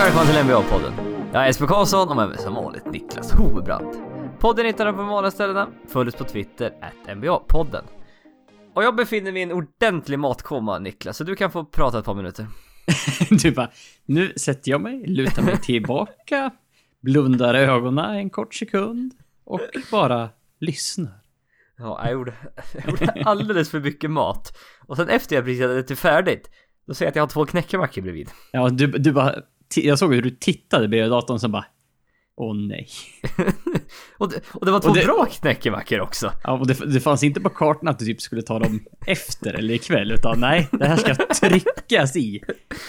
Och välkommen till NBA-podden. Jag är Jesper Karlsson och med mig som vanligt Niklas Hovebrant. Podden hittar du på de vanliga ställena. Följ oss på Twitter, at NBA-podden. Och jag befinner mig i en ordentlig matkoma Niklas, så du kan få prata ett par minuter. Du bara, nu sätter jag mig, lutar mig tillbaka, blundar ögonen en kort sekund och bara lyssnar. Ja, jag gjorde, jag gjorde alldeles för mycket mat. Och sen efter jag precis hade ätit färdigt, då ser jag att jag har två knäckemackor bredvid. Ja, du, du bara, jag såg hur du tittade bredvid datorn som bara, åh nej. och, det, och det var två Och det- bra knäckemackor också. Ja, och det, det fanns inte på kartan att du typ skulle ta dem efter eller ikväll, utan nej, det här ska tryckas i.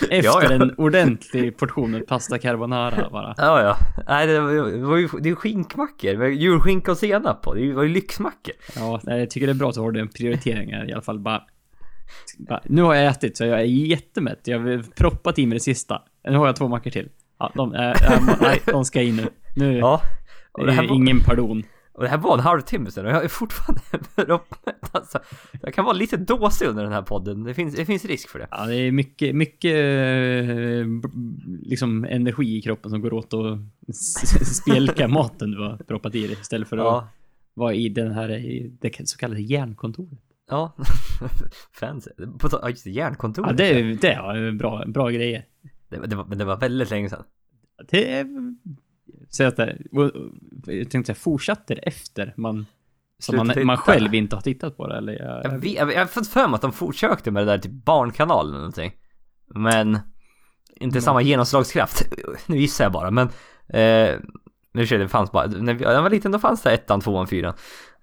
Efter Ja, ja. en ordentlig portion med pasta carbonara bara. Ja, ja. Nej, det var, ju- det var ju det är ju skinkmackor med julskinka och senap på. Det var ju lyxmackor. Ja, nej, jag tycker det är bra att du har den prioriteringen i alla fall. Bara, bara, nu har jag ätit så jag är jättemätt. Jag har proppat i mig det sista. Nu har jag två mackor till. Ja, de, äh, äh, nej, de ska in nu. Nu Ja. är Och det, här var, ingen pardon. och det här var en halvtimme sedan och jag är fortfarande uppmätt. Alltså, jag kan vara lite dåsig under den här podden. Det finns, det finns risk för det. Ja, det är mycket, mycket eh, liksom energi i kroppen som går åt att spjälka maten du har proppat i dig istället för att Ja. vara i den här, i det så kallade järnkontoret. Ja. Fancy. På just det, järnkontoret. Ja, det är, det är bra, bra grejer. Det, var- det, var, men det var väldigt länge sedan. Det är... Så att det, jag tänkte säga, fortsatte det efter man... Som man, man själv inte har tittat på det eller? Jag, Jag, vet, jag, jag har fått för mig att de försökte med det där typ barnkanalen eller någonting. Men inte Ja. samma genomslagskraft. Nu gissar jag bara men eh, nu ser det fanns bara, när jag var liten då fanns det ettan, tvåan, fyran.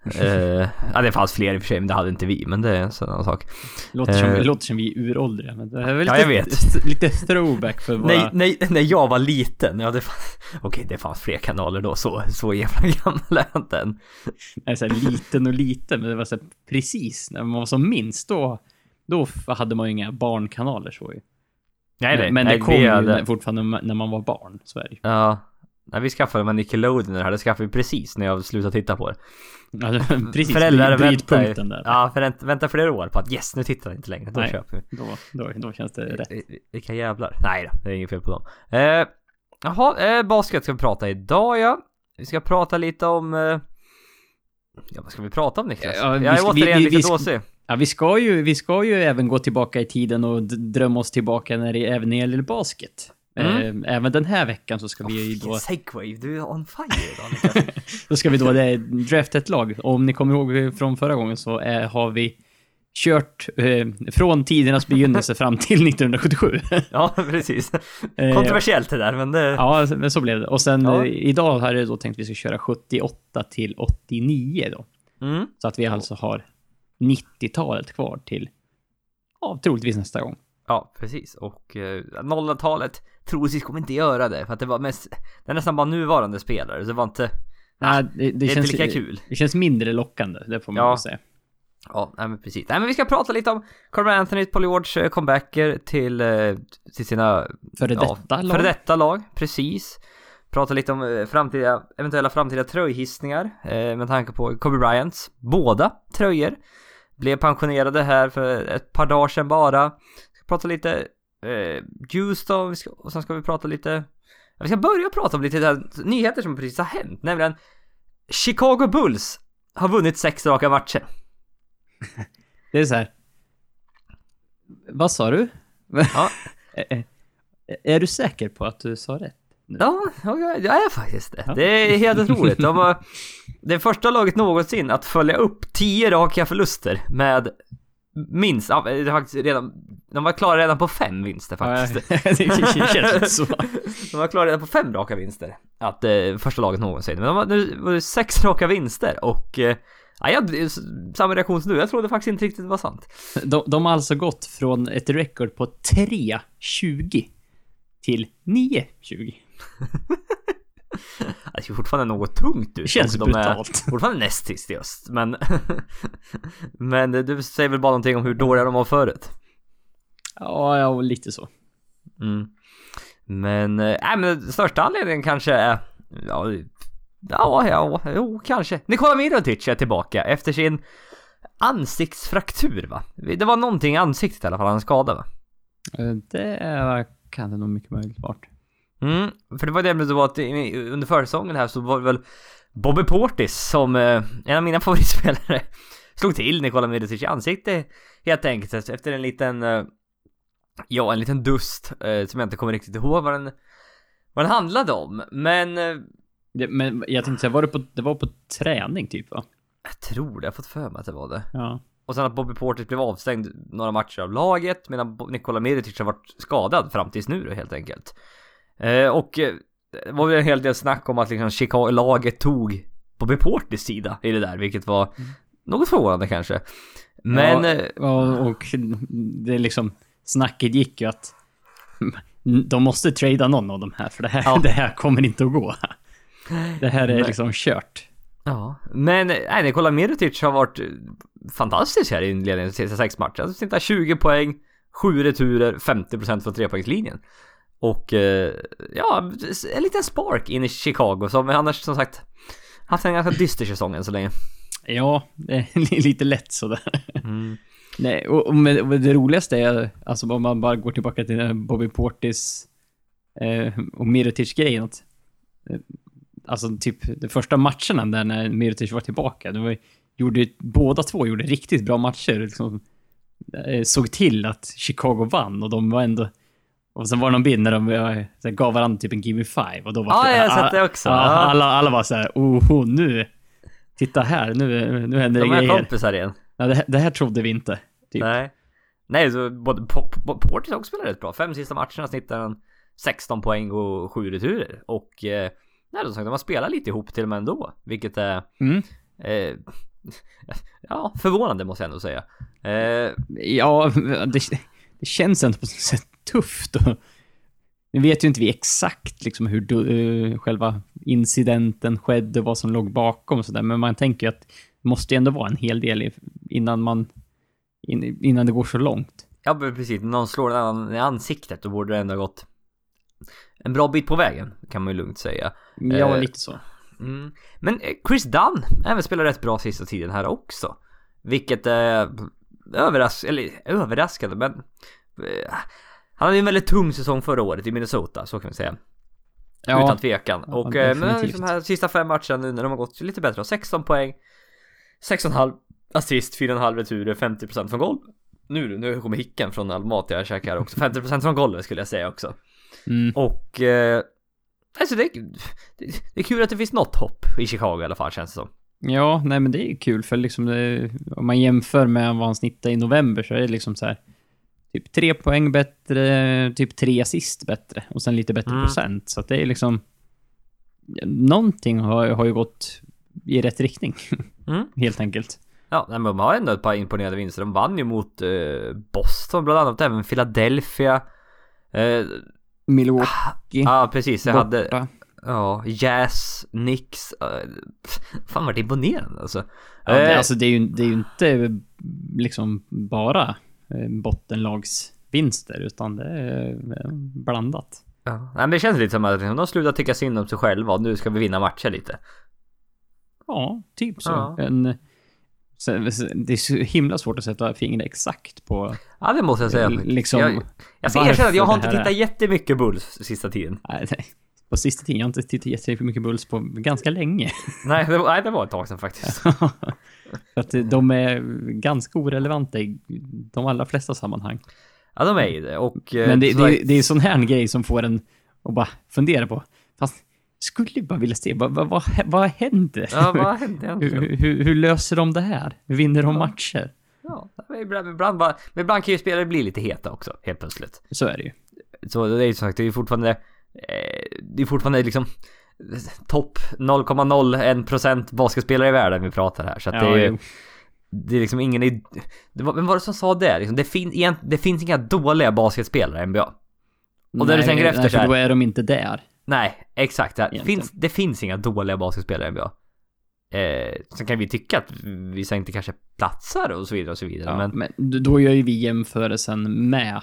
Eh, ja det fanns fler i och för sig men det hade inte vi men det är en sån sak. låter, som, eh. låter som vi är uråldriga, men det är väl Ja, lite, jag vet. lite throwback för våra... Nej, nej, när jag var liten, ja det fanns, okej det fanns fler kanaler då, så, så jävla gammal är jag inte än. Nej, så här, liten och liten, men det var så här, precis när man var som minst då, då hade man ju inga barnkanaler så ju. Nej, nej, men nej, det kom ju hade- fortfarande när man var barn, så är det ju. Ja, när vi skaffade med Nickelodeon det här, det skaffade vi precis när jag slutade titta på det. Var precis, Föräldrar väntar ju, där. ja, för vänta flera år på att yes, nu tittar jag inte längre, då Nej. köper vi. Då, då, då känns det rätt. Vilka jävlar. Nej då, det är inget fel på dem. Eh, jaha, eh, basket ska vi prata idag ja. Vi ska prata lite om... Eh, ja, vad ska vi prata om Niklas? Ja, vi jag är vi- återigen vi- lite vi ska- dåsig. Ja, vi ska ju, vi ska ju även gå tillbaka i tiden och drömma oss tillbaka när det, även när det gäller basket. Mm. Eh, Även den här veckan så ska vi ju då, segway, du är on fire idag då ska vi då det, drafta ett lag. Och om ni kommer ihåg från förra gången så eh, har vi kört eh, från tidernas begynnelse fram till 1977. ja, precis. Eh, Kontroversiellt det där, men det... Ja, men så blev det. Och sen Ja. eh, idag har jag då tänkt att vi ska köra 78 till 89 då. Mm. Så att vi alltså har 90-talet kvar till, ja, troligtvis nästa gång. Ja, precis. Och eh, 00-talet troligtvis kommer inte göra det, för att det var mest... Det är nästan bara nuvarande spelare, så det var inte... Nej, det, det, Det är känns inte lika kul. Det känns mindre lockande, det får man Ja. säga. Ja, nej men precis. Nej men vi ska prata lite om Carmelo Anthony, Paul George eh, comebacker till, eh, till sina Före ja, detta lag. före detta lag, precis. Prata lite om eh, framtida, eventuella framtida tröjhissningar eh, med tanke på Kobe Bryants båda tröjor. Blev pensionerade här för ett par dagar sedan bara. Prata lite eh, Juice då, vi ska, och sen ska vi prata lite Vi ska börja prata om lite där, nyheter som precis har hänt, nämligen Chicago Bulls har vunnit sex raka matcher. Det är så här. Vad sa du? Ja. är, du säker på att du sa rätt? Ja, ja, jag jag är faktiskt det. Ja. Det är helt otroligt. De var det första laget någonsin att följa upp 10 raka förluster med minst, ja, det faktiskt redan, de var klara redan på fem vinster faktiskt. Det känns lite så. De var klara redan på fem raka vinster. Att eh, första laget någonsin. Men de var, nu var det sex raka vinster och eh, ja, jag, samma reaktion som du. Jag trodde faktiskt inte riktigt det var sant. De, de har alltså gått från ett rekord på 3-20 till 9-20. Det ser fortfarande något tungt ut. Det känns och de är brutalt. fortfarande näst sist i öst. Men, men du säger väl bara någonting om hur dåliga de var förut. Ja, ja, lite så. Mm. Men, äh, men största anledningen kanske är, ja, ja, ja, jo, kanske. Nikola Mirotic är tillbaka efter sin ansiktsfraktur va? Det var någonting i ansiktet i alla fall, han skadade va? Eh, Det är- kan det nog mycket möjligt vara. Mm, för det var det det var att under försäsongen här så var det väl Bobby Portis som eh, en av mina favoritspelare slog till Nikola Mirotic i ansiktet helt enkelt efter en liten eh, ja en liten dust eh, som jag inte kommer riktigt ihåg vad den vad den handlade om men Det, men jag tänkte säga, var det på, det var på träning typ va? jag tror det, jag har fått för mig att det var det. Ja. Och sen att Bobby Portis blev avstängd några matcher av laget medan Nikola Mirotic har varit skadad fram tills nu då helt enkelt. Eh, och eh, det var väl en hel del snack om att liksom Chicago-laget tog Bobby Portis sida i det där, vilket var något förvånande kanske. Men... ja, eh, och, det liksom, snacket gick ju att de måste trada någon av de här, för det här, Ja. det här kommer inte att gå. Det här är Nej. liksom kört. Ja, men nej, Nikola Mirotic har varit fantastisk här i inledningen till sex matcher. Alltså snittar 20 poäng, 7 returer, 50% från trepoängslinjen. Och eh, ja, en liten spark in i Chicago som annars som sagt haft en ganska dyster säsong än så länge. Ja, det är lite lätt sådär. Nej, och, och, och det roligaste är, alltså om man bara går tillbaka till här Bobby Portis eh, och Mirotic-grejen. Eh, alltså typ de första matcherna där när Mirotic var tillbaka, det var, gjorde, båda två gjorde riktigt bra matcher. Liksom, eh, såg till att Chicago vann och de var ändå... Och sen var det någon bild när de eh, så gav varandra typ en give me five och då var Ja, jag har sett det också. Ja. alla, alla var så här, oh, nu... Titta här, nu, nu händer det De är grejer. kompisar igen. Ja, det, det här trodde vi inte. Typ. Nej. Nej, så både Portis också spelar rätt bra. Fem sista matcherna snittar han 16 poäng och 7 returer. Och eh, nej, som sagt, de har spelat lite ihop till och med ändå. Vilket är Mm. eh, ja, förvånande måste jag ändå säga. Eh, Ja, det, det känns ändå på något sätt tufft. Nu vet ju inte vi exakt liksom hur du, eh, själva incidenten skedde och vad som låg bakom och sådär, men man tänker ju att det måste ju ändå vara en hel del innan man... In, innan det går så långt. ja, men precis. Någon slår en annan i ansiktet då borde det ändå ha gått en bra bit på vägen kan man ju lugnt säga. Ja, Eh, lite så. Mm. Men eh, Chris Dunn även spelar rätt bra sista tiden här också. Vilket är överras eller överraskande men eh, han hade ju en väldigt tung säsong förra året i Minnesota, så kan vi säga. Ja. Utan tvekan. Ja, och eh, men definitivt. de här sista fem matcherna nu när de har gått lite bättre, 16 poäng, 6,5 assist, 4,5 returer, 50% från golv. Nu nu kommer hicken från Almaty jag käkar också. 50% från golvet skulle jag säga också. Mm. Och eh, alltså det, det, det är kul att det finns något hopp i Chicago i alla fall känns det som. Ja, nej men det är kul för liksom det, om man jämför med vad han snittade i november så är det liksom så här typ tre poäng bättre, typ tre assist bättre och sen lite bättre Mm. procent. Så att det är liksom någonting har, har ju gått i rätt riktning Mm. helt enkelt. Ja, men de har ändå ett par imponerande vinster. De vann ju mot eh, Boston bland annat, även Philadelphia. Eh, Milwaukee ja, precis. Jag hade, borta. ja, Jazz, Knicks. Eh, fan vad det imponerande alltså. Ja, det, Eh, alltså det är ju, det är ju inte liksom bara bottenlagsvinster utan det är eh, blandat. ja. Men det känns lite som att de slutar tycka synd om sig själva och nu ska vi vinna matcher lite. Ja, typ så. Ja. En, det är så himla svårt att sätta fingret exakt på Ja, det måste jag säga. Liksom, jag, jag ska erkänna att jag har inte här är- tittat jättemycket Bulls sista tiden. Nej, nej. På sista tiden, jag har inte tittat jättemycket Bulls på ganska länge. Nej, det var, nej, det var ett tag sedan faktiskt. För att de är ganska orelevanta i de allra flesta sammanhang. Ja, de är ju det och... eh, Men det, så- det, det är sån här grej som får en att bara fundera på. Fast, skulle bara vilja se, vad, vad, vad, vad händer? Ja, vad hände hur, egentligen? hur, hur löser de det här? Vinner de matcher? Ja, men ibland, ibland, bara, men ibland kan ju spelare bli lite heta också, helt plötsligt. Så är det ju. Så det är ju som sagt, det är fortfarande... Eh, det är fortfarande liksom... Topp 0,01% basketspelare i världen vi pratar här. Så att det är ju... Det är liksom ingen... Det var, vem var det som sa det? Liksom, det, fin, det finns inga dåliga basketspelare i NBA. Och där du tänker efter nej, så här- då är de inte där. Nej, exakt. Det, finns, det finns inga dåliga basketspelare i NBA. Eh, sen kan vi tycka att vissa inte kanske platsar och så vidare och så vidare. Ja, men men då gör ju vi jämförelsen med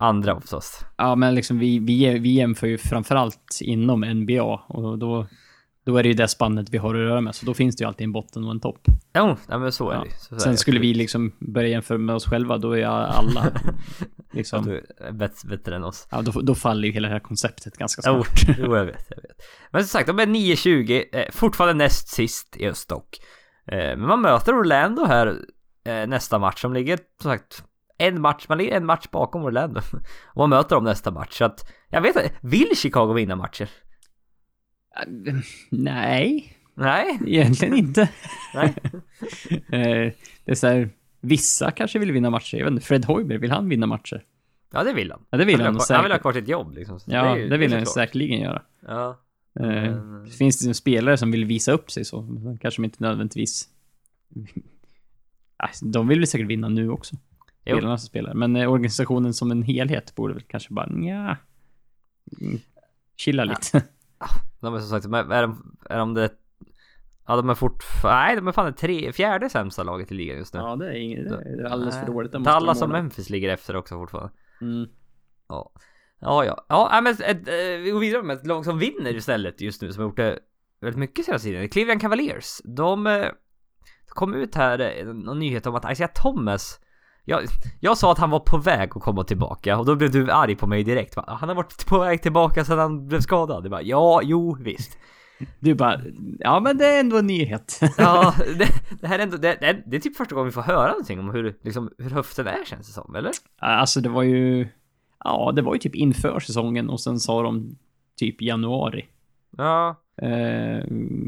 andra oftast. Ja, men liksom vi, vi, vi jämför ju framförallt inom NBA och då, då är det ju det spannet vi har att röra med. Så då finns det ju alltid en botten och en topp. Jo, nej, men så är Ja. det ju. Så Sen skulle vi liksom börja jämföra med oss själva, då är alla liksom. Du är bättre, bättre än oss. Ja, då, då faller ju hela det här konceptet ganska Jo, snart. jo, jag vet, jag vet. Men som sagt, de är 9-20, eh, fortfarande näst sist i öst dock. Eh, men man möter Orlando här eh, nästa match, som ligger som sagt en match, man ligger en match bakom Orlando. Och man möter dem nästa match, så att jag vet inte, vill Chicago vinna matcher? Nej, Nej, egentligen inte. nej. Eh, det är så här, vissa kanske vill vinna matcher. Jag vet inte, Fred Hoiberg, vill han vinna matcher? Ja, det vill han. Ja, det vill han, han vill ha, han vill ha kvar sitt jobb liksom. Ja, är ju- det vill är han säkerligen göra. Ja. Eh, Men- det finns det spelare som vill visa upp sig så, kanske de inte nödvändigtvis... Alltså, de vill väl säkert vinna nu också. Spelarna som spelar. Men eh, organisationen som en helhet borde väl kanske bara, nja. Mm, Chilla lite. De är som sagt, är de, är de det... Ja, de är fort... Nej, de är fan det tre, fjärde sämsta laget i ligan just nu. Ja, det är, inget, det är alldeles för dåligt. Och ordna. Memphis ligger efter också fortfarande. Mm. Ja. Ja, ja. Ja, men ett, eh, vi går vidare med ett lag som vinner istället just nu, som har gjort det väldigt mycket senaste tiden. Cleveland Cavaliers. De eh, kom ut här, eh, någon nyhet om att Isaiah Thomas jag, jag sa att han var på väg att komma tillbaka och då blev du arg på mig direkt. Han har varit på väg tillbaka sedan han blev skadad. Det bara, ja, jo, visst. Du bara, ja men det är ändå en nyhet. Ja, det, det här är ändå, det, det, det är typ första gången vi får höra någonting om hur, liksom, hur höften är känns det som, eller? alltså det var ju, ja det var ju typ inför säsongen och sen sa de typ januari. Ja. Eh,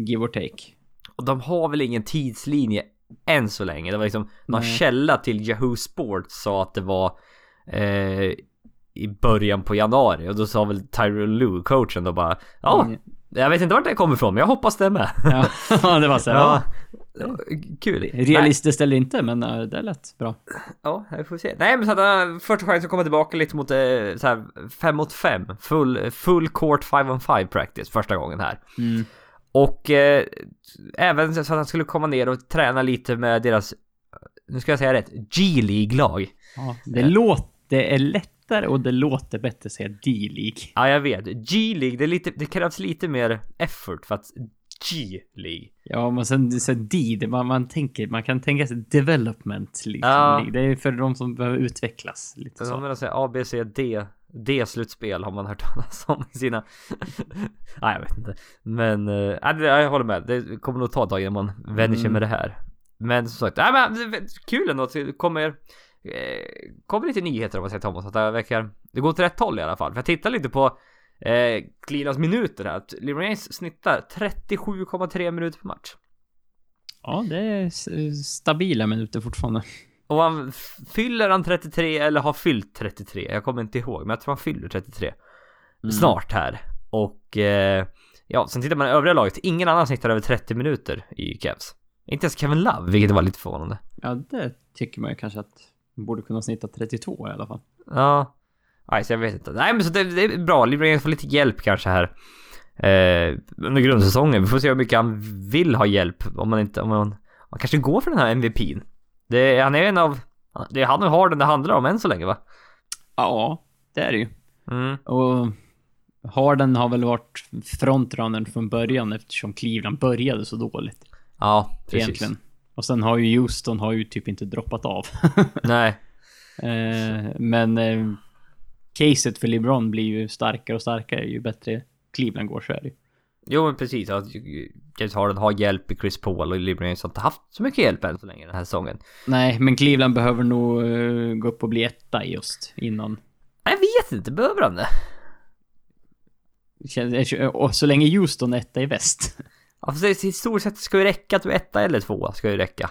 give or take. Och de har väl ingen tidslinje än så länge. Det var liksom någon Nej. källa till Yahoo Sports sa att det var eh, i början på januari och då sa väl Tyrell Lue, coachen då bara Ja, Mm. jag vet inte vart det kommer ifrån men jag hoppas det är med. Ja, det var så Ja. ja. Kul. Realistiskt eller inte, men eh, det lät bra. Ja, vi får se. Nej men så att han har första chansen att komma tillbaka lite mot eh, så här 5 mot 5. Full, full court 5 on 5 practice första gången här. Mm. Och eh, även så att han skulle komma ner och träna lite med deras, nu ska jag säga rätt, G-League-lag. Ja, det låter, det är lättare och det låter bättre att säga D-League. Ja, jag vet. G-League, det, är lite, det krävs lite mer effort för att G-League. Ja, men sen, sen D, det, man, man tänker, man kan tänka sig development liksom. Ja. Det är för de som behöver utvecklas lite Så. så. Som säga A, B, C, D. D-slutspel har man hört talas om i sina... Nej, jag vet inte. Men, äh, jag håller med. Det kommer nog ta ett tag innan man vänjer sig Mm. med det här. Men som sagt, nej men är kul ändå att det kommer... Eh, kommer lite nyheter om man säger Thomas, att det verkar... Det går åt rätt håll i alla fall. För jag tittar lite på eh, Clevelands minuter här. LeBron James snittar 37,3 minuter per match. Ja, det är stabila minuter fortfarande. Och han fyller han 33 eller har fyllt 33? Jag kommer inte ihåg, men jag tror han fyller 33 Mm. snart här. Och eh, ja, sen tittar man i övriga laget. Ingen annan snittar över 30 minuter i Cavs. Inte ens Kevin Love, vilket var lite förvånande. Ja, det tycker man ju kanske att man borde kunna snitta 32 i alla fall. Ja, nej, så jag vet inte. Nej, men så det, det är bra. LeBron får lite hjälp kanske här. Eh, under grundsäsongen. Vi får se hur mycket han vill ha hjälp. Om man inte, om man, man kanske går för den här MVP'n. Det, han är en av, det är han och Harden det handlar om än så länge va? Ja, det är det ju. Mm. Och Harden har väl varit frontrunnern från början eftersom Cleveland började så dåligt. Ja, precis. Egentligen. Och sen har ju Houston har ju typ inte droppat av. Nej. eh, men eh, caset för LeBron blir ju starkare och starkare ju bättre Cleveland går så är det ju. Jo men precis, att James Harden har hjälp i Chris Paul och LeBron har inte haft så mycket hjälp än så länge den här säsongen. Nej, men Cleveland behöver nog eh, gå upp och bli etta just innan. Jag vet inte, behöver han det? Och så länge Houston är etta i väst. Ja, för stort sett ska ju räcka att du är etta eller tvåa, ska ju räcka.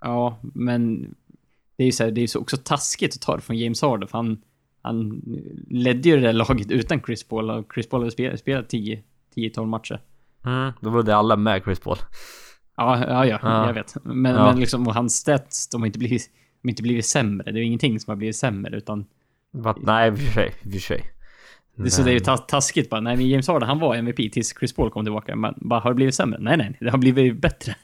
Ja, men det är ju så här, det är ju så också taskigt att ta det från James Harden för han, han ledde ju det där laget utan Chris Paul och Chris Paul har spelat, spelat 10 10-12 matcher. Mm, då var alla med Chris Paul. Ja, ja, ja, Ja. jag vet. Men, Ja. men liksom, och hans stats, de har inte blivit, de har inte blivit sämre. Det är ingenting som har blivit sämre, utan... But, nej, i och för sig, i för sig. Det, så det är ju taskigt bara. Nej, men James Harden, han var MVP tills Chris Paul kom tillbaka. Men bara, har det blivit sämre? Nej, nej, det har blivit bättre.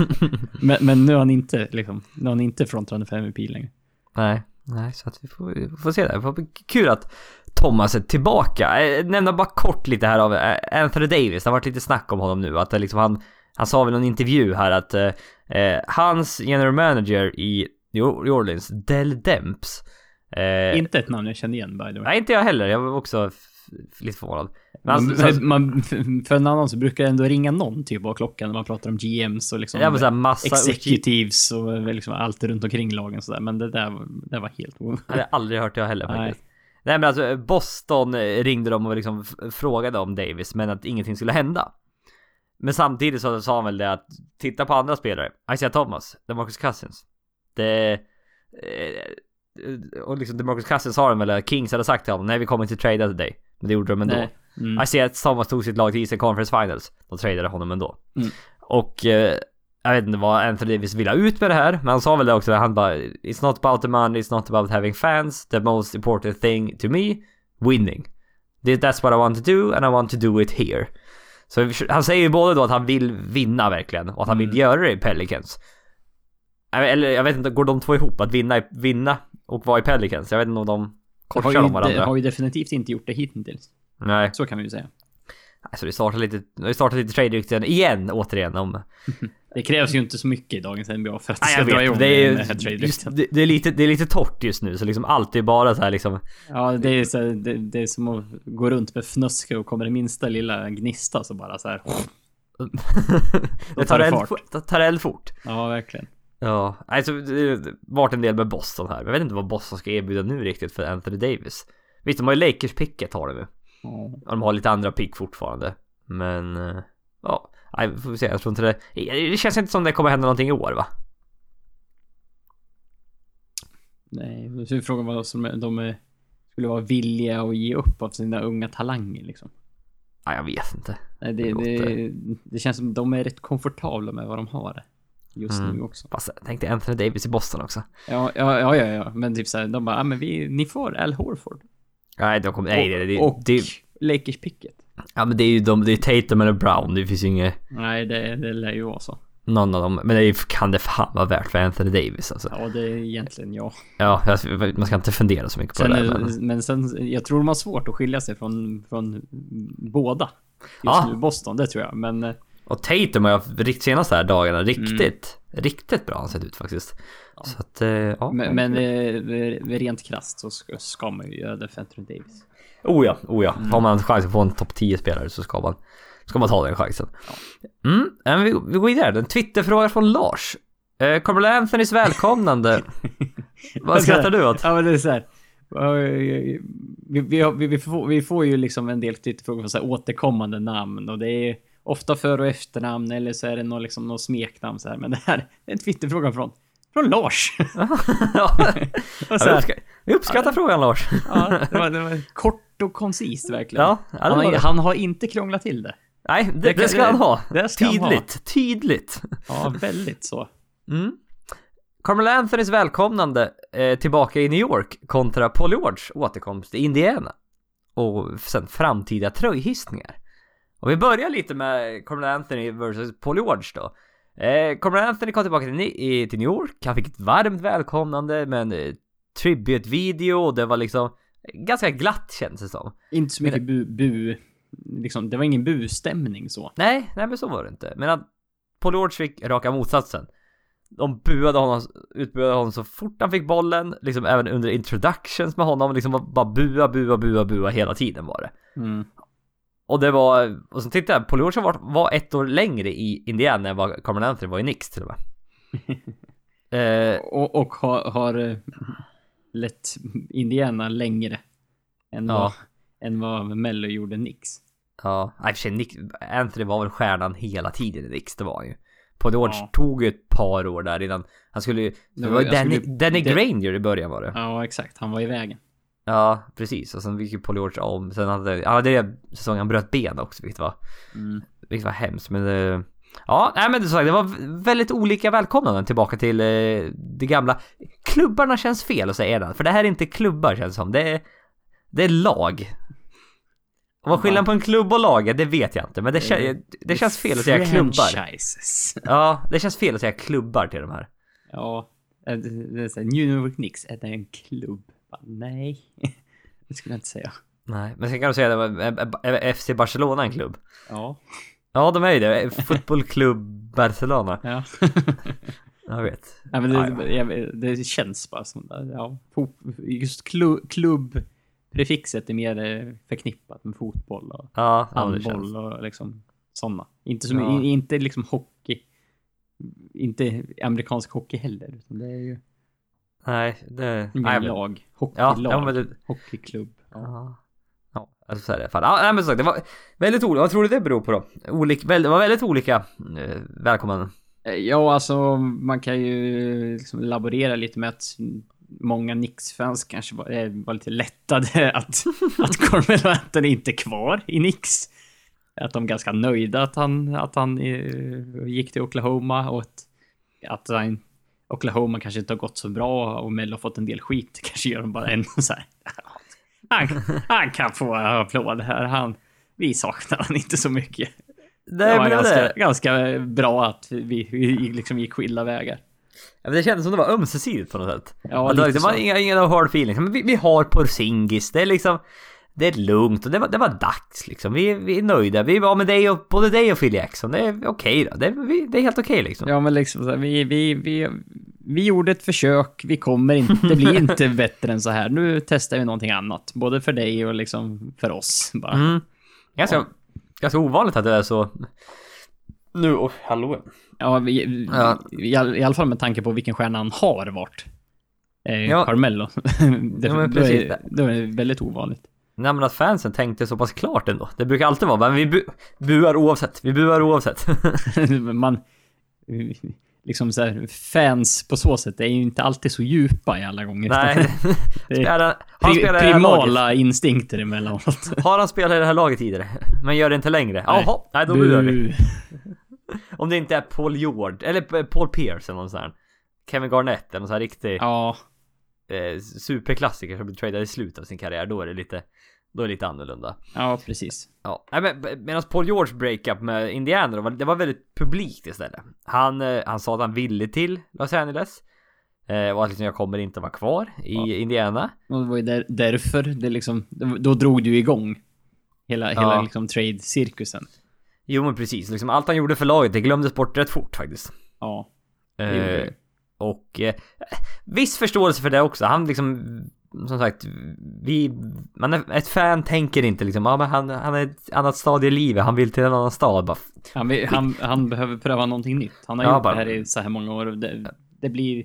men, men nu är han inte, liksom, nu är han inte frontrunner för MVP längre. Nej, nej, så att vi får, vi får se det. Det kul att Thomas är tillbaka. Eh, Nämna bara kort lite här av eh, Anthony Davis. Det har varit lite snack om honom nu. Att det liksom han, han sa väl någon intervju här att eh, eh, hans general manager i New Orleans, Del Demps, Eh, Inte ett namn jag känner igen by the way. nej, inte jag heller. Jag var också lite förvånad. Man, alltså, så, man, för en annan så brukar det ändå ringa någon typ av klockan när man pratar om GMs och liksom jag såhär massa... executives och liksom allt runt omkring lagen sådär. Men det där, var- det var helt o... Jag hade aldrig hört jag heller faktiskt. Nej men alltså Boston eh, ringde dem och liksom frågade om Davis men att ingenting skulle hända. Men samtidigt så sa han väl det att titta på andra spelare. Isaiah Thomas, DeMarcus Cousins. Det... Eh, och liksom DeMarcus Cousins sa de väl att Kings hade sagt till honom nej vi kommer inte trada till dig. Men det gjorde de ändå. Nej. Mm. Isaiah Thomas tog sitt lag till Eastern Conference Finals. De tradade honom ändå. Mm. Och eh, jag vet inte vad Anthony Davis ville ha ut med det här, men han sa väl det också. Han bara It's not about the money, it's not about having fans. The most important thing to me, winning. That's what I want to do and I want to do it here. Så han säger ju både då att han vill vinna verkligen och att han vill Mm. göra det i Pelicans. Eller jag vet inte, går de två ihop? Att vinna, vinna och vara i Pelicans? Jag vet inte om de korsar de de varandra. har ju definitivt inte gjort det hittills. Nej. Så kan vi ju säga. Alltså det startar lite, det startar lite trade-rykten igen återigen om... Det krävs ju inte så mycket i dagens NBA för att det Nej, ska dra igång det är, den här just, det, det, är lite, det är lite torrt just nu så liksom allt är bara så här liksom... Ja, det är, så, här- det, det är som att gå runt med fnöske och kommer det minsta lilla gnista så bara så här. det tar eld, det tar eld fort. Ja, verkligen. Ja, alltså det varit en del med Boston här. Jag vet inte vad Boston ska erbjuda nu riktigt för Anthony Davis. Visst, de har ju Lakers-picket har de ju. Ja. Och de har lite andra pick fortfarande. Men... eh, Ja, nej, vi får se. Jag tror inte det... Det känns inte som det kommer hända någonting i år va? Nej, så är frågan vad som de skulle vara villiga att ge upp av sina unga talanger liksom. Nej, jag vet inte. Nej, det, Det låter- det, känns som de är rätt komfortabla med vad de har just Mm. nu också. Fast tänk dig Anthony Davis i Boston också. Ja, ja, ja, ja, ja. men typ såhär, de bara, ah, men vi, ni får Al Horford. Nej, de kommer... Nej, det, det, och det, Lakers picket. Ja men det är ju de, det är Tatum eller Brown, det finns ju inget, Nej, det, det lär ju vara så. någon av dem. Men det är, kan det fan vara värt för Anthony Davis alltså. Ja, det är egentligen ja. Ja, man ska inte fundera så mycket på Sen, det är, där, men... men sen, jag tror de har svårt att skilja sig från, från båda. Just Ja. nu, Boston, det tror jag. Men Och Tatum har jag rikt senaste här dagarna riktigt, riktigt bra han sett ut faktiskt. Så att, eh, ja. Men, men eh, rent krasst så ska, man ju göra det för Anthony Davis. Oh ja, oh ja. Har man chans att få en topp 10 spelare så ska man, ska man ta den chansen. Mm, men vi, vi går vidare. En Twitterfråga från Lars. Eh, Carmelo Anthonys välkomnande. Vad skrattar du åt? Ja, men det är så här. eh, Vi, vi, vi, får, vi får ju liksom en del Twitterfrågor så här återkommande namn och det är ofta för och efternamn eller så är det något, liksom, något smeknamn så här. Men det här är en Twitterfråga från, från Lars. ja, så vi, uppskattar, frågan Lars. ja, det, var, det var kort och koncist verkligen. Ja, ja, han, har, han har inte krånglat till det. Nej, det, Det det, ska han ha. det ska han ha. tydligt, tydligt. Ja, väldigt så. Mm. Carmelo Anthonys välkomnande eh, tillbaka i New York kontra Paul George återkomst i Indiana. Och sen framtida tröjhissningar. Och vi börjar lite med Carmelo Anthony vs Paul George då. Eh, Carmelo Anthony kom tillbaka till, i- till New York, han fick ett varmt välkomnande med en eh, tribute-video och det var liksom ganska glatt känns det som. Inte så mycket bu, bu liksom, det var ingen bustämning så. Nej, nej men så var det inte. Men att Paul George fick raka motsatsen. De buade honom, utbuade honom så fort han fick bollen, liksom även under introductions med honom, liksom bara bua, bua, bua, bua hela tiden var det. Mm. Och det var, och så tittade jag, George var, var ett år längre i Indiana än vad Carmen Anthony var i Knicks till och med. eh, Och, och har, har eh, lett Indiana längre än, Ja. vad, än vad Mello gjorde Nix. ja, i och för sig, Nick, Anthony var väl stjärnan hela tiden i Knicks, det var han ju. George Ja. tog ju ett par år där innan, han skulle ju, det var ju Danny, skulle- Danny Granger i början var det. Ja, exakt. Han var i vägen. Ja, precis. Och sen gick ju Paul George om. Sen hade ja, det är säsongen han bröt ben också, vilket var, Mm. vilket var hemskt. Men det, ja, nej men det, så, det var väldigt olika välkomnanden tillbaka till eh, det gamla. Klubbarna känns fel att säga det, för det här är inte klubbar känns som. Det är, det är lag. Och vad skillnaden på en klubb och lag är, det vet jag inte. Men det, kän, det känns fel att säga klubbar. Ja, det känns fel att säga klubbar till de här. Ja. eh, Det är New York Knicks, är en klubb? Bara, Nej. Det skulle jag inte säga. Nej, men sen kan du säga att FC Barcelona är en klubb. Ja. Ja, de är ju det. Fotbollklubb Barcelona. Ja. Jag vet. Ja, men Ja, det, jag- det känns bara som ja, fot- just klu- klubbprefixet är mer eh, förknippat med fotboll och Ja, ja det handboll och liksom sådana. Inte, som, Ja. inte liksom hockey. Inte amerikansk hockey heller, utan det är ju Nej, det... mer Nej, lag. ja, Hockeylag. ja, men det, Hockeyklubb. Ja. Ja. Ja, alltså så är det i alla fall. Ja, nej, men sagt, det var väldigt olika. Vad tror du det beror på då? Olik, väl, det var väldigt olika eh, välkomnanden. Eh, Ja, alltså man kan ju liksom laborera lite med att många Knicks-fans kanske var, eh, var lite lättade att, att Carmelo Anthony inte är kvar i Knicks. Att de är ganska nöjda att han, att han eh, gick till Oklahoma och att, att han, Oklahoma kanske inte har gått så bra och Melo har fått en del skit. Kanske gör de bara en så här. Han, han kan få applåd här. Han, vi saknar han inte så mycket. Det, Det var ganska, det. ganska bra att vi, vi liksom gick skilda vägar. Ja, det kändes som det var ömsesidigt på något sätt. Ja, det, var- det var så. inga, inga hard feelings. Men vi, vi har Porzingis. Det är liksom... Det är lugnt och det var, det var dags liksom. Vi, vi är nöjda. Vi var med dig och både dig och Phil Jackson. Det är okej då. Det, är- vi, det är helt okej liksom. Ja, men liksom så här, vi, vi, vi, vi gjorde ett försök. Vi kommer inte, det blir inte bättre än så här. Nu testar vi någonting annat. Både för dig och liksom för oss. Bara. Mm. Ganska, ganska ovanligt att det är så... Nu, och hallå. Ja, vi, Ja. I, all, i alla fall med tanke på vilken stjärna han har varit. Eh, Ja. Carmelo. det, Ja, men då, precis. är, då är det väldigt ovanligt. Nej men att fansen tänkte så pass klart ändå. Det brukar alltid vara, men vi bu buar oavsett. Vi buar oavsett. Man... Liksom så här, fans på så sätt är ju inte alltid så djupa i alla gånger. Nej. Det är han pri, primala instinkter emellanåt. Har han spelat i det här laget tidigare? Men gör det inte längre? Jaha, nej då buar vi. Om det inte är Paul George, eller Paul Pierce eller någon sån här. Kevin Garnett eller någon sån här riktig Ja, eh, superklassiker som blir tradad i slutet av sin karriär. Då är det lite, då är det lite annorlunda. ja precis. Ja, men medan Paul George breakup med var- det var väldigt publikt istället. Han, eh, han sa att han ville till Los Angeles. Eh, och att liksom jag kommer inte vara kvar i Ja. Indiana. Och det var ju där, därför det liksom, då drog du igång hela, Ja. hela liksom trade-cirkusen. Jo men precis, liksom allt han gjorde för laget, det glömdes bort rätt fort faktiskt. Ja. Eh, och eh, viss förståelse för det också. Han liksom, som sagt, vi, man är, ett fan tänker inte liksom, ja men han, han är ett annat stadie i livet, han vill till en annan stad. Bara, Han, vill- han, han behöver pröva någonting nytt. Han har Ja, gjort bara- det här i så här många år. och Det, det blir...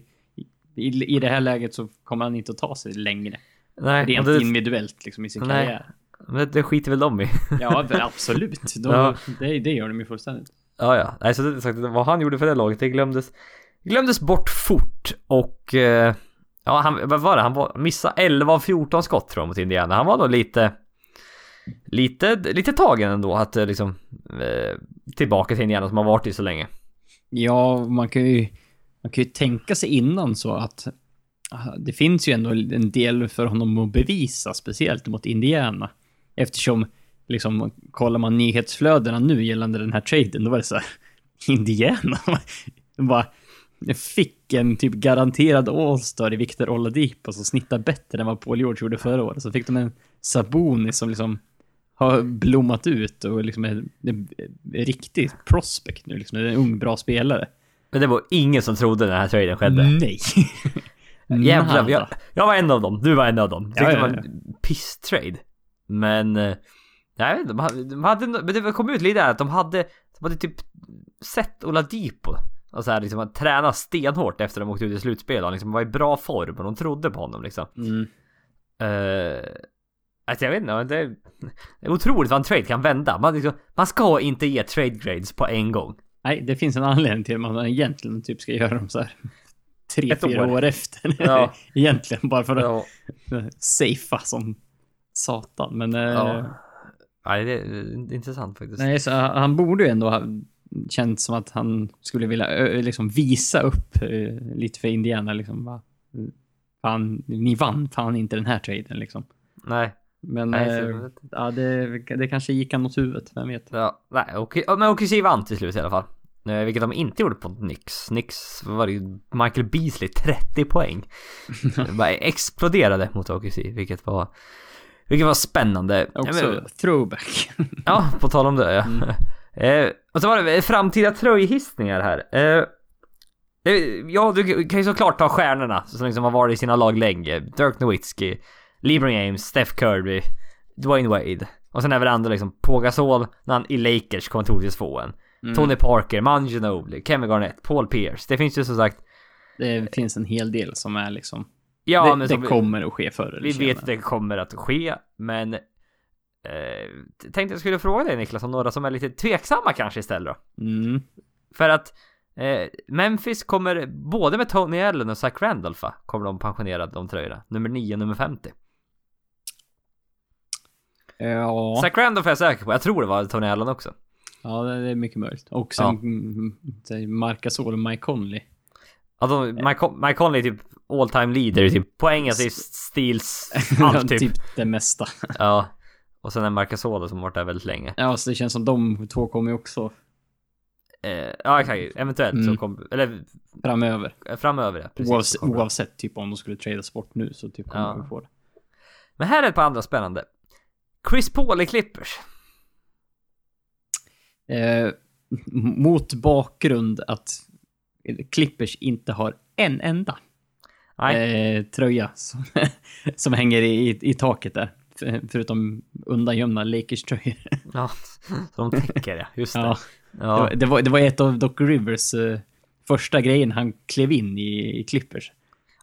I, I det här läget så kommer han inte att ta sig längre. nej, Rent det, individuellt liksom i sin Nej. karriär. men det, skiter väl de i. Ja, absolut. Då, Ja. det, det gör de ju fullständigt. Ja, ja. Nej, så det, sagt, vad han gjorde för det laget, det glömdes, glömdes bort fort och... Eh, ja, han, vad var det? Han var, missade 11 av 14 skott tror jag mot Indiana. Han var nog lite... Lite, lite tagen ändå att eh, liksom... Eh, tillbaka till Indiana som har varit i så länge. Ja, man kan ju, man kan ju tänka sig innan så att ah, det finns ju ändå en del för honom att bevisa, speciellt mot Indiana. Eftersom, liksom, kollar man nyhetsflödena nu gällande den här traden, då var det så här, Indiana? Bara fick en typ garanterad All-star i Victor Oladipo som snittar bättre än vad Paul George gjorde förra året. Så fick de en Sabonis som liksom har blommat ut och liksom är en riktig prospect nu. Liksom, en ung bra spelare. Men det var ingen som trodde när den här traden skedde. Nej. Jävlar, jag, jag var en av dem, du var en av dem. Tyckte Ja, det ja, var en piss-trade. Men... eh, Jag inte, de hade, de hade, men det kom ut lite där att de hade, de hade typ sett Oladipo och så här liksom att träna stenhårt efter de åkte ut i slutspel han liksom var i bra form och de trodde på honom liksom. Mm. Uh, alltså jag vet inte, men det är, det är otroligt vad en trade kan vända. Man, liksom, man ska inte ge trade grades på en gång. Nej, det finns en anledning till att man egentligen typ ska göra dem så här tre, Ett fyra år. år, efter. Ja. egentligen, bara för att Ja. safea som satan. Men eh, ja. Nej, det är intressant faktiskt. nej, så han borde ju ändå ha känt som att han skulle vilja liksom visa upp eh, lite för Indiana liksom. Va? Fan, ni vann fan inte den här traden liksom. Nej. Men Nej, eh, ja, det, det kanske gick han åt huvudet, vem vet. Ja, nej, okej, men OKC vann till slut i alla fall. Vilket de inte gjorde på. Knicks vad var det ju Michael Beasley 30 poäng. Bara exploderade mot OKC, vilket var vilket var spännande. Också men- throwback. Ja, på tal om det ja. Eh, och så var det framtida tröjhissningar här. Eh, Det, ja, du kan ju såklart ta stjärnorna som liksom har varit i sina lag länge. Dirk Nowitzki, LeBron James, Steph Curry, Dwayne Wade. Och sen även andra liksom, Pau Gasol när han i Lakers kommer troligtvis få en. Mm. Tony Parker, Manu Ginobili, Kevin Garnett, Paul Pierce. Det finns ju som sagt... Det finns en hel del som är liksom... Ja, det men det kommer att ske förr eller vi senare. vet att det kommer att ske, men... Eh, tänkte jag skulle fråga dig Niklas om några som är lite tveksamma kanske istället då. Mm. För att eh, Memphis kommer både med Tony Allen och Zach Randolph kommer de pensionera de tröjorna. Nummer 9 och nummer 50. Ja, Zach Randolph är jag säker på. Jag tror det var Tony Allen också. ja, det är mycket möjligt. Och sen ja. Marc Gasol och Mike Conley. De, Mike, Mike Conley är typ all time leader typ poäng, assist, steals, allt typ. typ det mesta. Ja. Och sen är Marcus Gasol som varit där väldigt länge. Ja, så det känns som de två kommer ju också Eh, ja exakt, eventuellt Mm. så kommer, eller framöver. eh, framöver ja, precis. Oavsett, oavsett typ om de skulle tradas bort nu så typ kommer Ja. de få det. Men här är ett par andra spännande. Chris Paul i Clippers. Eh, mot bakgrund att Clippers inte har en enda eh, tröja som, som hänger i, i taket där. För- Förutom undangömda Lakers-tröjor. Ja, så de täcker ja, just det. Ja, Ja. det, var, det, var, det ett av Doc Rivers eh, första grejen han klev in i, i Clippers.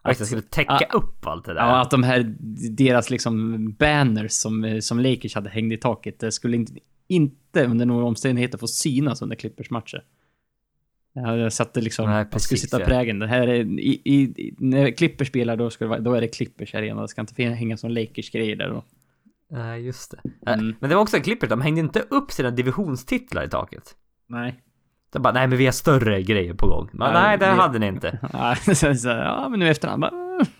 Att jag skulle täcka Ah. upp allt det där. Ja, att de här, deras liksom banners som, som Lakers hade hängt i taket, det skulle inte, inte under några omständigheter få synas under Clippers matcher. Ja, Jag satte liksom, Nej, jag skulle precis, sitta ja. prägen. Det här är, i, i, när Clippers spelar då, ska det då är det Clippers arena. Det ska inte hänga som Lakers grejer där då. Nej, just det. Mm. Eh, Men det var också en Clippers, de hängde inte upp sina divisionstitlar i taket. Nej. De bara, nej men vi har större grejer på gång. Men, Nej, nej, det det- hade ni inte. Ja, så, så, ja, men nu efterhand bara,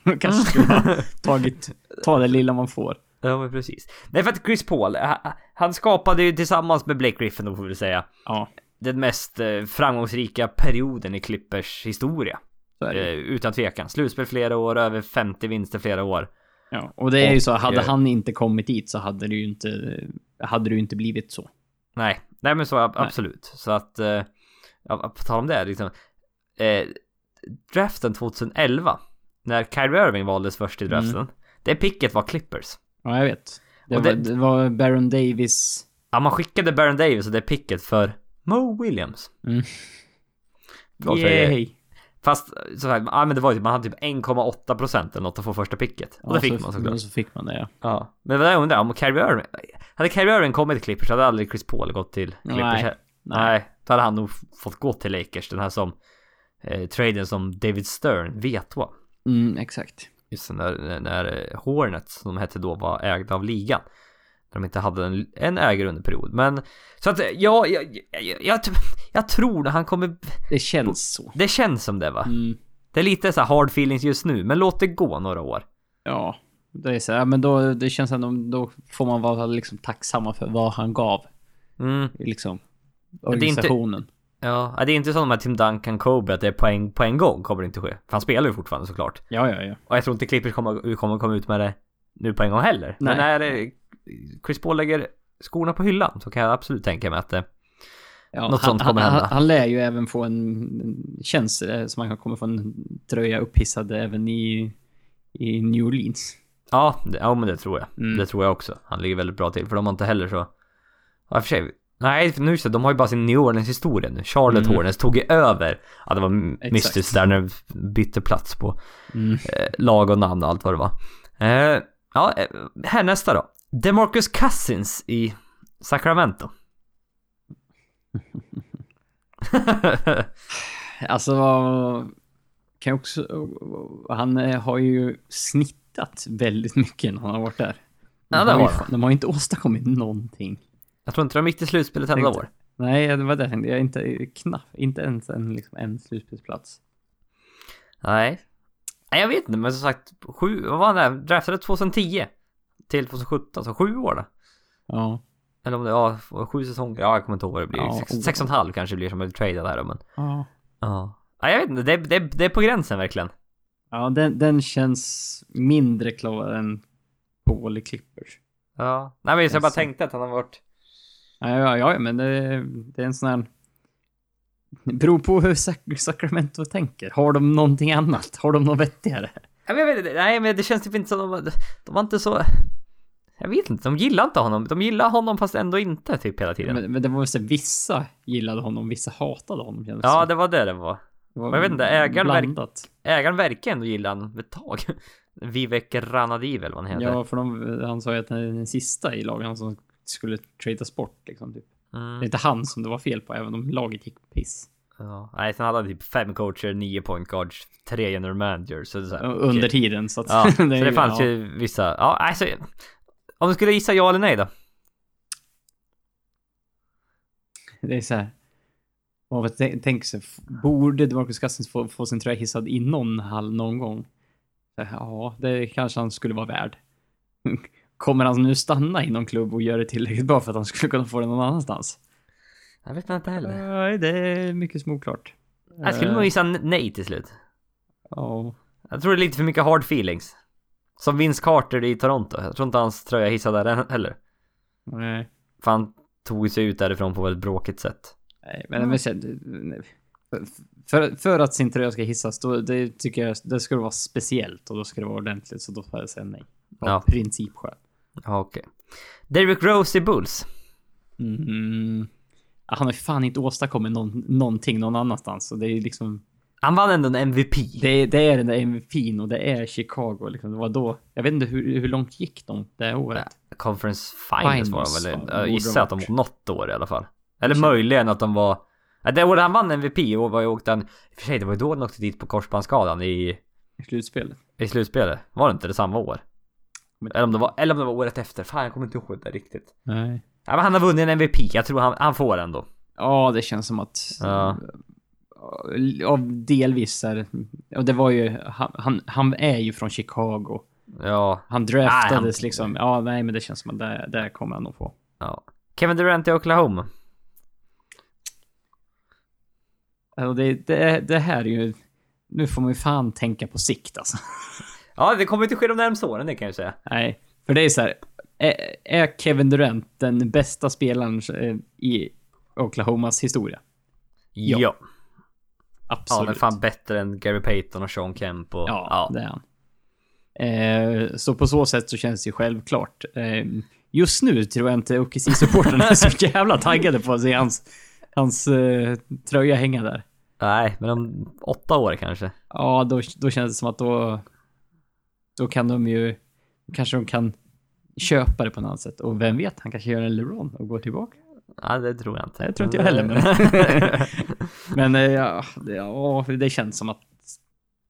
"Mm, kanske skulle ha tagit, ta det lilla man får. Ja, men precis. Nej, för att Chris Paul, ha- han skapade ju tillsammans med Blake Griffin, då får vi säga, Ja, den mest eh, framgångsrika perioden i Clippers historia. Eh, utan tvekan. Slutspel flera år, över 50 vinster flera år. Ja, och det är ju så, hade eh, han inte kommit dit så hade det ju inte, hade det ju inte blivit så. Nej, nej men så ab- absolut. Så att, eh, ja, på tal om det, liksom. Eh, draften 2011, när Kyrie Irving valdes först i draften, det picket var Clippers. Ja, jag vet. Det, Och var, det- det var Baron Davis. Ja, man skickade Baron Davis och det picket för Mo Williams. Mm. Yay! Fast så här, ja men det var ju typ, man hade typ 1,8 procent eller något att få första picket. Och det Ja, fick så, man såklart. Så fick man det, ja. Ja. Men vad jag undrar, om Kyrie Irving, hade Kyrie Irving kommit till Clippers hade aldrig Chris Paul gått till Clippers. Nej. Nej. Då hade han nog fått gå till Lakers, den här som eh, traden som David Stern vet vad. Mm, exakt. Just när, när eh, Hornets, som de hette då, var ägda av ligan. När de inte hade en, en ägare under period. Men så att ja, jag, jag, jag, jag, tror att han kommer, Det känns så. det känns som det va? Mm, Det är lite så här hard feelings just nu, men låt det gå några år. ja. Det är så, ja, men då, det känns ändå, då får man vara liksom tacksamma för vad han gav. Mm. Liksom. det är inte- Organisationen. Ja, det är inte som här Tim Duncan, Kobe, att det är poäng på en gång kommer det inte ske. För han spelar ju fortfarande såklart. Ja, ja, ja. Och jag tror inte Clippers kommer, kommer komma ut med det nu på en gång heller. Men Nej. när eh, Chris Paul lägger skorna på hyllan så kan jag absolut tänka mig att det... ja Något han, sånt kommer han, hända. Han, han lär ju även få en, känns eh, som han kommer få en tröja upphissad även i, i New Orleans. Ja, det, ja men det tror jag. Mm. Det tror jag också. Han ligger väldigt bra till. För de har inte heller så... Ja, för sig. Nej, nu det, de har ju bara sin New Orleans historia nu. Charlotte Mm. Hornets tog ju över. Ja, det var Exakt. mystiskt där när de bytte plats på Mm. eh, lag och namn och allt vad det var. Eh, ja, eh, här nästa då. DeMarcus Cousins i Sacramento. Alltså, kan jag också... Han eh, har ju snittat väldigt mycket när han har varit där. Ja, De det har ju De har inte åstadkommit någonting. jag tror inte de gick till slutspelet Tänkte- år. Nej, det var det jag tänkte. Jag inte knapp, inte ens en, liksom, en slutspelsplats. Nej. Nej, jag vet inte, men som sagt, sju, vad var han där? Draftade 2010 till 2017, så sju år då. Ja. Eller om det, ja, sju säsonger, ja jag kommer inte ihåg vad det blir. Ja, sex, oh. sex och en halv kanske det blir som är tradad här då, men. Ja. Ja. Ja, jag vet inte, det, det, det är på gränsen verkligen. Ja, den, den känns mindre klar än Paul i Clippers. Ja. Nej men så jag bara Alltså. tänkte att han har varit... Ja, ja, ja men det, det är en sån här... beror på hur Sac- Sacramento tänker. Har de någonting annat? Har de något vettigare? Ja, men Jag vet inte, nej men det känns typ inte som de, var- de var inte så... Jag vet inte, de gillar inte honom. De gillar honom fast ändå inte typ hela tiden. Men, men det var väl så vissa gillade honom, vissa hatade honom. kändes Ja, det var det det var. det var jag vet inte, ägaren verk-. Ägaren verkar ändå gilla honom ett tag. Vivek Ranadiv eller vad han heter. Ja, för de, han sa ju att den, den sista i laget, han som skulle tradas bort liksom. Typ. Det är Mm. inte han som det var fel på, även om laget gick piss. Ja. Nej, sen hade han typ fem coacher, nio point guards, tre general managers. Så det så här, Under okej. tiden, så att... Ja, så är det fanns ja. ju vissa. Ja, alltså. Om du skulle gissa ja eller nej då? Det är så här. Och vad tänk, tänk så, f- borde Demarcus Cousins få, få sin tröja hissad i någon hall någon gång? Så, Ja, det kanske han skulle vara värd. Kommer han nu stanna i någon klubb och göra det tillräckligt bra för att han skulle kunna få den någon annanstans? Jag vet inte heller. Nej, det är mycket småklart. Jag skulle nog gissa n- nej till slut. Ja. Jag tror det är lite för mycket hard feelings. Som Vince Carter i Toronto. Jag tror inte hans tröja hissade där heller. Nej. För han tog sig ut därifrån på ett väldigt bråkigt sätt. Nej, men, men sen, för, för att sin tröja ska hissas, då det tycker jag det ska vara speciellt och då ska det vara ordentligt, så då får jag säga nej. Av Ja. principskäl. Ja, okej. Derrick Rose i Bulls. Mm. Ja, Han har ju fan inte åstadkommit någon, någonting någon annanstans. Så det är liksom... Han vann ändå en MVP. Det, det är den där MVP'n och det är Chicago. Liksom. Det var då... Jag vet inte hur, hur långt gick de det året? Conference Finals var Finals, de väl? ja, Jag gissar att de var något år i alla fall. Eller möjligen att de var... Ja, det året han vann MVP och var ju åkte han... I och för sig, det var ju då han åkte dit på korsbandsskadan i, I slutspelet. i slutspelet. Var det inte det samma år? Eller om det var, eller om det var året efter. Fan, jag kommer inte ihåg det riktigt. Nej. Ja, men han har vunnit en MVP. Jag tror han, han får ändå. Ja, det känns som att... Ja. Av delvis här, Och det var ju... Han, han, han är ju från Chicago. Ja, Han draftades Nej, han- liksom. Ja, nej, men det känns som att det, det kommer han nog få. ja. Kevin Durant i Oklahoma. Alltså det, det, det här är ju... Nu får man ju fan tänka på sikt alltså. Ja, det kommer inte ske de närmsta åren, det kan jag säga. Nej, för det är så här. Är, Kevin Durant den bästa spelaren eh, i Oklahomas historia? Ja. Ja. Ja, han är Absolut. fan bättre än Gary Payton och Sean Kemp och... Ja, det är han. Eh, så på så sätt så känns det ju självklart. Eh, just nu tror jag inte OKC-supportrarna är så jävla taggade på att se hans, hans eh, tröja hänga där. Nej, men om åtta år kanske. Ja, då, då känns det som att då... Då kan de ju... Kanske de kan köpa det på något sätt. Och vem vet, han kanske gör en LeBron och går tillbaka. Ja, det tror jag inte. Det tror inte jag heller, men... men eh, ja, det, ja, det känns som att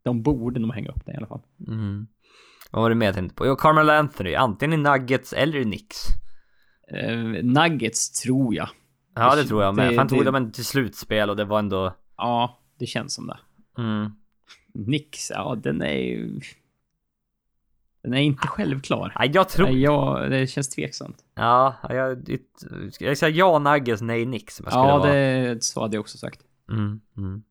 de borde nog hänga upp det i alla fall. mm. Vad var det mer jag tänkte på? Jo, Carmel Anthony. Antingen i Nuggets eller i Knicks. Eh, Nuggets tror jag. Ja, det tror jag med. Det- han tog det- dem till slutspel och det var ändå... Ja, det känns som det. Mm. Nix, ja den är ju... Den är inte självklar. Nej, jag tror... Ja, det känns tveksamt. Ja, jag... Jag säger ja Nuggets, nej skulle Ja, vara. det så hade jag också sagt. Mm, mm.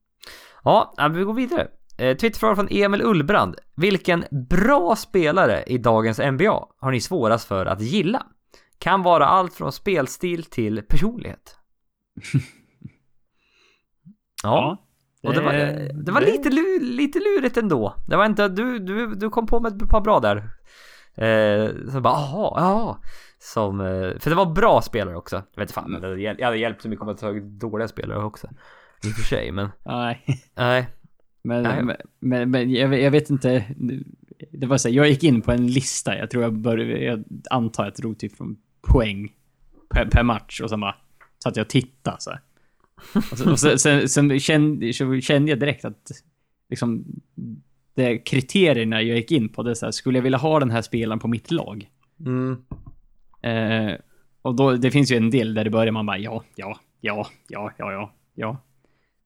Ja, ja, vi går vidare. Eh, Twitterfråga från Emil Ullbrand. Vilken bra spelare i dagens NBA har ni svårast för att gilla? Kan vara allt från spelstil till personlighet. ja, och det var, det var lite, lite lurigt ändå. Det var inte, du, du, du kom på med ett par bra där. Eh, så bara, aha, ja. Som, eh, för det var bra spelare också. Jag vet fan, det hade hjäl- jag hade hjälpt så mycket om jag tagit dåliga spelare också. I och för sig, men Nej, nej. men, Nej. men, men, men jag, jag vet inte. Det var så här, jag gick in på en lista. Jag tror jag började, jag antar att jag drog typ från poäng per, per match och sen bara satt jag och tittade så här. Och, så, och så, sen, sen kände, kände jag direkt att liksom det kriterierna jag gick in på, det är så här, skulle jag vilja ha den här spelaren på mitt lag? Mm. Eh, och då, det finns ju en del där det börjar man bara ja, ja, ja, ja, ja, ja, ja.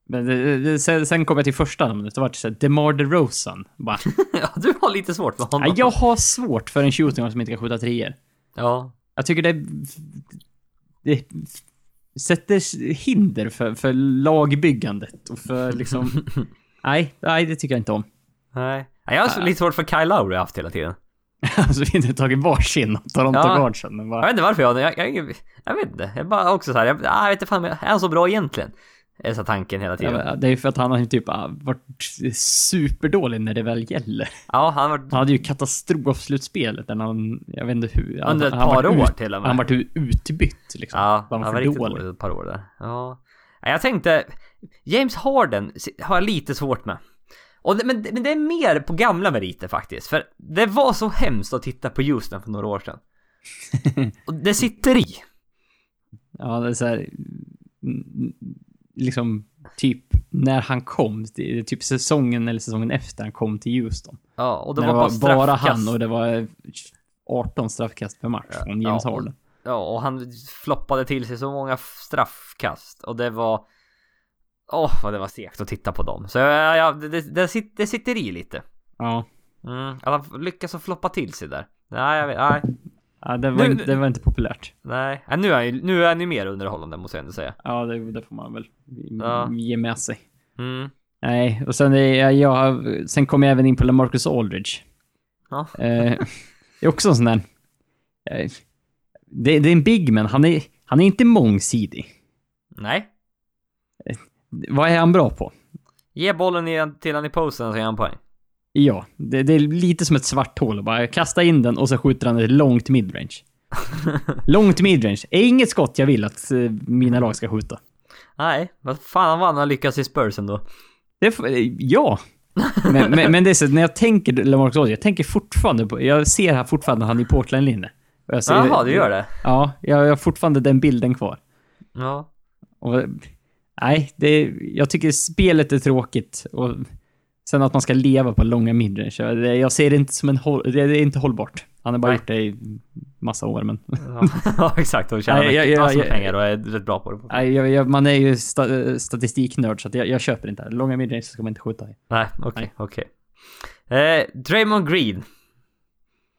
Men det, det, sen, sen kom jag till första namnet, det var så här, DeMar DeRozan. Bara, ja, du har lite svårt med honom. nej, jag har svårt för en shooting som inte kan skjuta treor. Ja. Jag tycker det, det sätter hinder för, för lagbyggandet och för liksom... nej, nej, det tycker jag inte om. Nej. Ja, Jag har så lite svårt för Kyle Lowry haft hela tiden. alltså, vi har inte tagit varsin av Toronto Ja. Guardsen. Men Jag bara, vet inte varför jag, jag, jag, jag vet inte. Jag bara också så här, jag, jag vet inte fan, är han så bra egentligen? Är så tanken hela tiden. Ja, Det är ju för att han har typ ah, varit superdålig när det väl gäller. Ja, han har varit Han hade ju katastrofslutspelet där han, jag vet inte hur. under ett han, han par år ut, till och med. Han vart ju utbytt liksom. Ja, han han var var för riktigt dålig. dålig ett par år där. Ja. Ja, Jag tänkte, James Harden har jag lite svårt med. Och det, men, men det är mer på gamla meriter faktiskt. För det var så hemskt att titta på Houston för några år sedan. Och det sitter i. Ja, det är så här, liksom typ när han kom, typ säsongen eller säsongen efter han kom till Houston. Ja, och det var, det bara var bara straffkast. han och det var 18 straffkast per match från James Ja, Harden. Ja, och han floppade till sig så många straffkast. Och det var... Åh, vad det var segt att titta på dem. Så ja, ja, det, det, det, sit- det sitter i lite. Ja. Mm, att han lyckas att floppa till sig där. Nej, jag vet, nej. Ja det, var, Nu- inte- det var inte populärt. Nej, Ja, nu är, han nu är han ju mer underhållande måste jag ändå säga. Ja, det, det får man väl Ja. ge med sig. Mm. Nej, och sen, är jag, sen kom jag även in på LaMarcus Aldridge. Ja. Eh, det är också en sån där... Eh, det, det är en big man. Han är, han är inte mångsidig. Nej. Vad är han bra på? Ge bollen till han i posten så ger han poäng. Ja, det, det är lite som ett svart hål. Bara kasta in den och så skjuter han ett långt midrange. långt midrange. Är inget skott jag vill att eh, mina lag ska skjuta. Nej, vad fan vad han har lyckats i Spurs ändå. Det eh, ja. Men, men, men det är så när jag tänker LaMarcus Aldridge, jag tänker fortfarande på... Jag ser här fortfarande han i jag ser- Jaha, du gör det? Ja, jag, jag har fortfarande den bilden kvar. Ja. Och, nej, det, jag tycker spelet är tråkigt. Och sen att man ska leva på långa midrange. Jag, ser det inte som en håll, det är inte hållbart. Han har bara Nej. gjort det i massa år, men... Ja, ja exakt. Och tjänar Nej, massor med pengar och är rätt bra på det. Nej, jag, jag, man är ju sta, statistiknörd, så jag, jag köper inte det. Långa midrange ska man inte skjuta i. Nej, okej, Nej. okej. Eh, Draymond Green.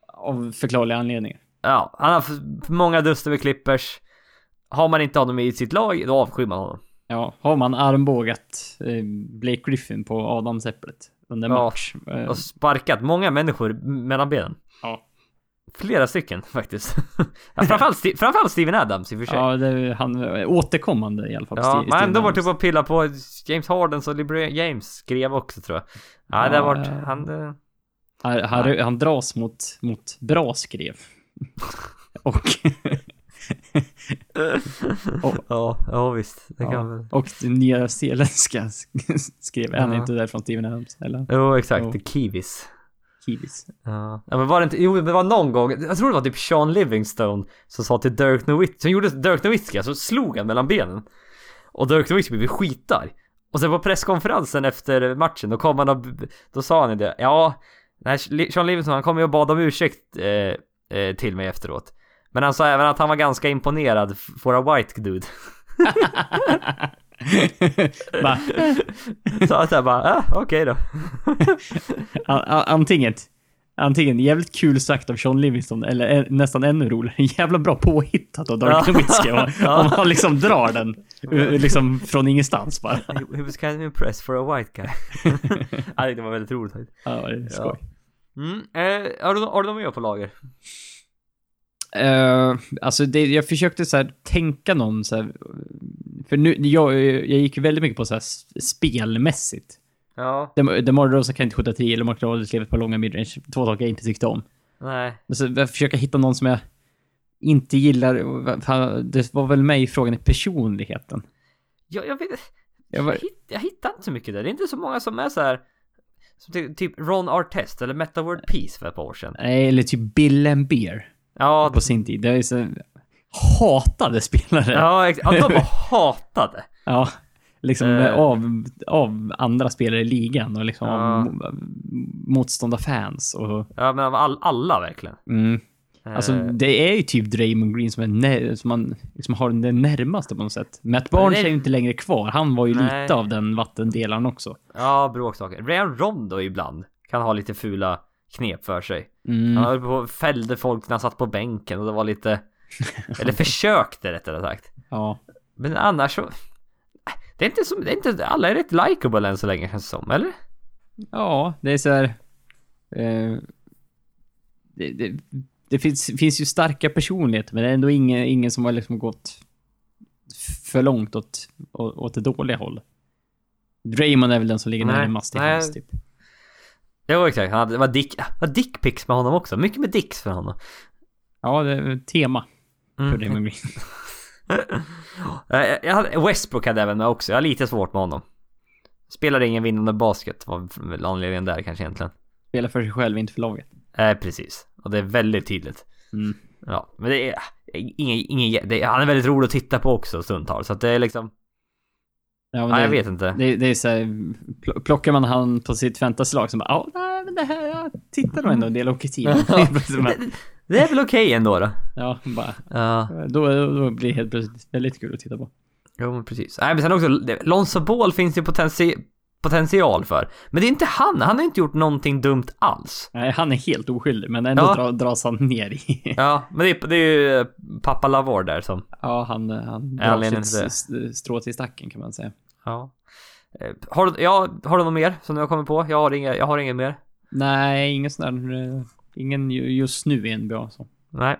Av förklarliga anledningar. Ja, han har många duster med Clippers. Har man inte honom i sitt lag, då avskyr man honom. Ja, har man armbågat eh, Blake Griffin på Adamsäpplet under Ja, match. Eh, Och sparkat många människor mellan benen. ja. Flera stycken faktiskt. ja, framförallt, Sti- framförallt Steven Adams i och för sig. ja, det, han är återkommande i alla fall. Ja, Steven ändå varit uppe och pillat på James Harden och LeBron James skrev också tror jag. Ja, det har Ja, varit, ja. han... eh, Han, han, han dras mot, mot bra skrev. och, och, Ja, ja visst. Det kan ja, väl. och nya zeeländska skrev. Han Ja. inte där från Steven Adams, eller? Jo, exakt. Jo. Kiwis. Kiwis. Ja. ja, men var det inte, jo det var någon gång, jag tror det var typ Sean Livingstone som sa till Dirk Nowitzki, som gjorde Dirk Nowitzki, alltså slog han mellan benen. Och Dirk Nowitzki blev skitarg. Och sen på presskonferensen efter matchen, då kom han och, då sa han det, ja, Sean Livingstone han kom ju och bad om ursäkt eh, eh, till mig efteråt. Men han sa även att han var ganska imponerad for a white dude. Va? Så att jag bara, ah, okej då. A- a- Antingen, antingen jävligt kul sagt av Sean Livingston eller nästan ännu roligare. Jävla bra påhittat av Dirk Ja. Nowitzki. Om, Ja. om han liksom drar den liksom från ingenstans bara. He, was kind of impressed for a white guy. jag tyckte det var väldigt roligt. Ja, det är skoj. Mm. Eh, har, du, har du något mer på lager? Eh, alltså det, jag försökte så här tänka någon så här, För nu, jag, jag gick väldigt mycket på så här spelmässigt. Ja, DeMar DeRozan kan inte skjuta 10 eller Mark Aldridge lever på långa midrange. Två saker jag inte tyckte om. nej. Men så jag försöker hitta någon som jag inte gillar. Det var väl mig frågan i personligheten. Jag, jag vet Jag var, jag, hitt, jag hittar inte så mycket där. Det är inte så många som är så här. Som ty, typ Ron Artest eller Meta Word Peace för ett par år sedan. nej, eller typ Bill and Beer Ja, på sin tid. Det är så hatade spelare. ja, ex- ja de var hatade. Ja, liksom Eh. av, av andra spelare i ligan och liksom Ja. av mo- motståndarfans och... Ja, men av all, alla verkligen. Mm. Alltså Eh, det är ju typ Draymond Green som, är som man liksom har det närmaste på något sätt. Matt Barnes är ju inte längre kvar. Han var ju Nej. lite av den vattendelaren också. ja, bråksaker. Rayon Rondo ibland kan ha lite fula knep för sig. Mm. Han höll på fällde folk när han satt på bänken och det var lite... eller försökte rättare sagt. Ja. Men annars så... Det är inte så... Det är inte, alla är rätt likeable än så länge känns det som, eller? Ja, det är så här... Eh, det, det, det finns, finns ju starka personligheter, men det är ändå ingen, ingen som har liksom gått för långt åt, åt, det dåliga hållet. Draymond är väl den som ligger Nej, närmast nej. hans typ. Jo exakt, han hade, det var dick, det var dickpics med honom också. Mycket med dicks för honom. Ja, det är tema för Mm. Draymond Green. Eh, jag hade, Westbrook hade även med också, jag har lite svårt med honom. Spelar ingen vinnande basket, var väl anledningen där kanske egentligen. Spelar för sig själv, inte för laget. Eh, precis. Och det är väldigt tydligt. Mm. Ja, men det är ingen, ingen det han är väldigt rolig att titta på också stundtals. Så att det är liksom, Ja, det, jag vet inte. Det, det är så här, pl- plockar man han på sitt fantasylag så bara, ja, nej, men det här, jag tittar nog ändå en del hockey det, det är väl okej ändå då? Ja, bara, Ja, då, då blir det helt plötsligt väldigt kul att titta på. jo men precis. Nej men sen också, Lonzo Ball finns ju potenti potential för. Men det är inte han, han har inte gjort någonting dumt alls. Nej, han är helt oskyldig, men ändå Ja. dra, dras han ner i. Ja, men det är, det är ju eh, pappa Lavore där som, Ja, han, han Är drar sitt strå till stacken kan man säga. ja. Eh, Har du, ja, har du något mer som du har kommit på? Jag har inga, jag har ingen mer. Nej, ingen sån där, eh, ingen ju- just nu i NBA så. Nej.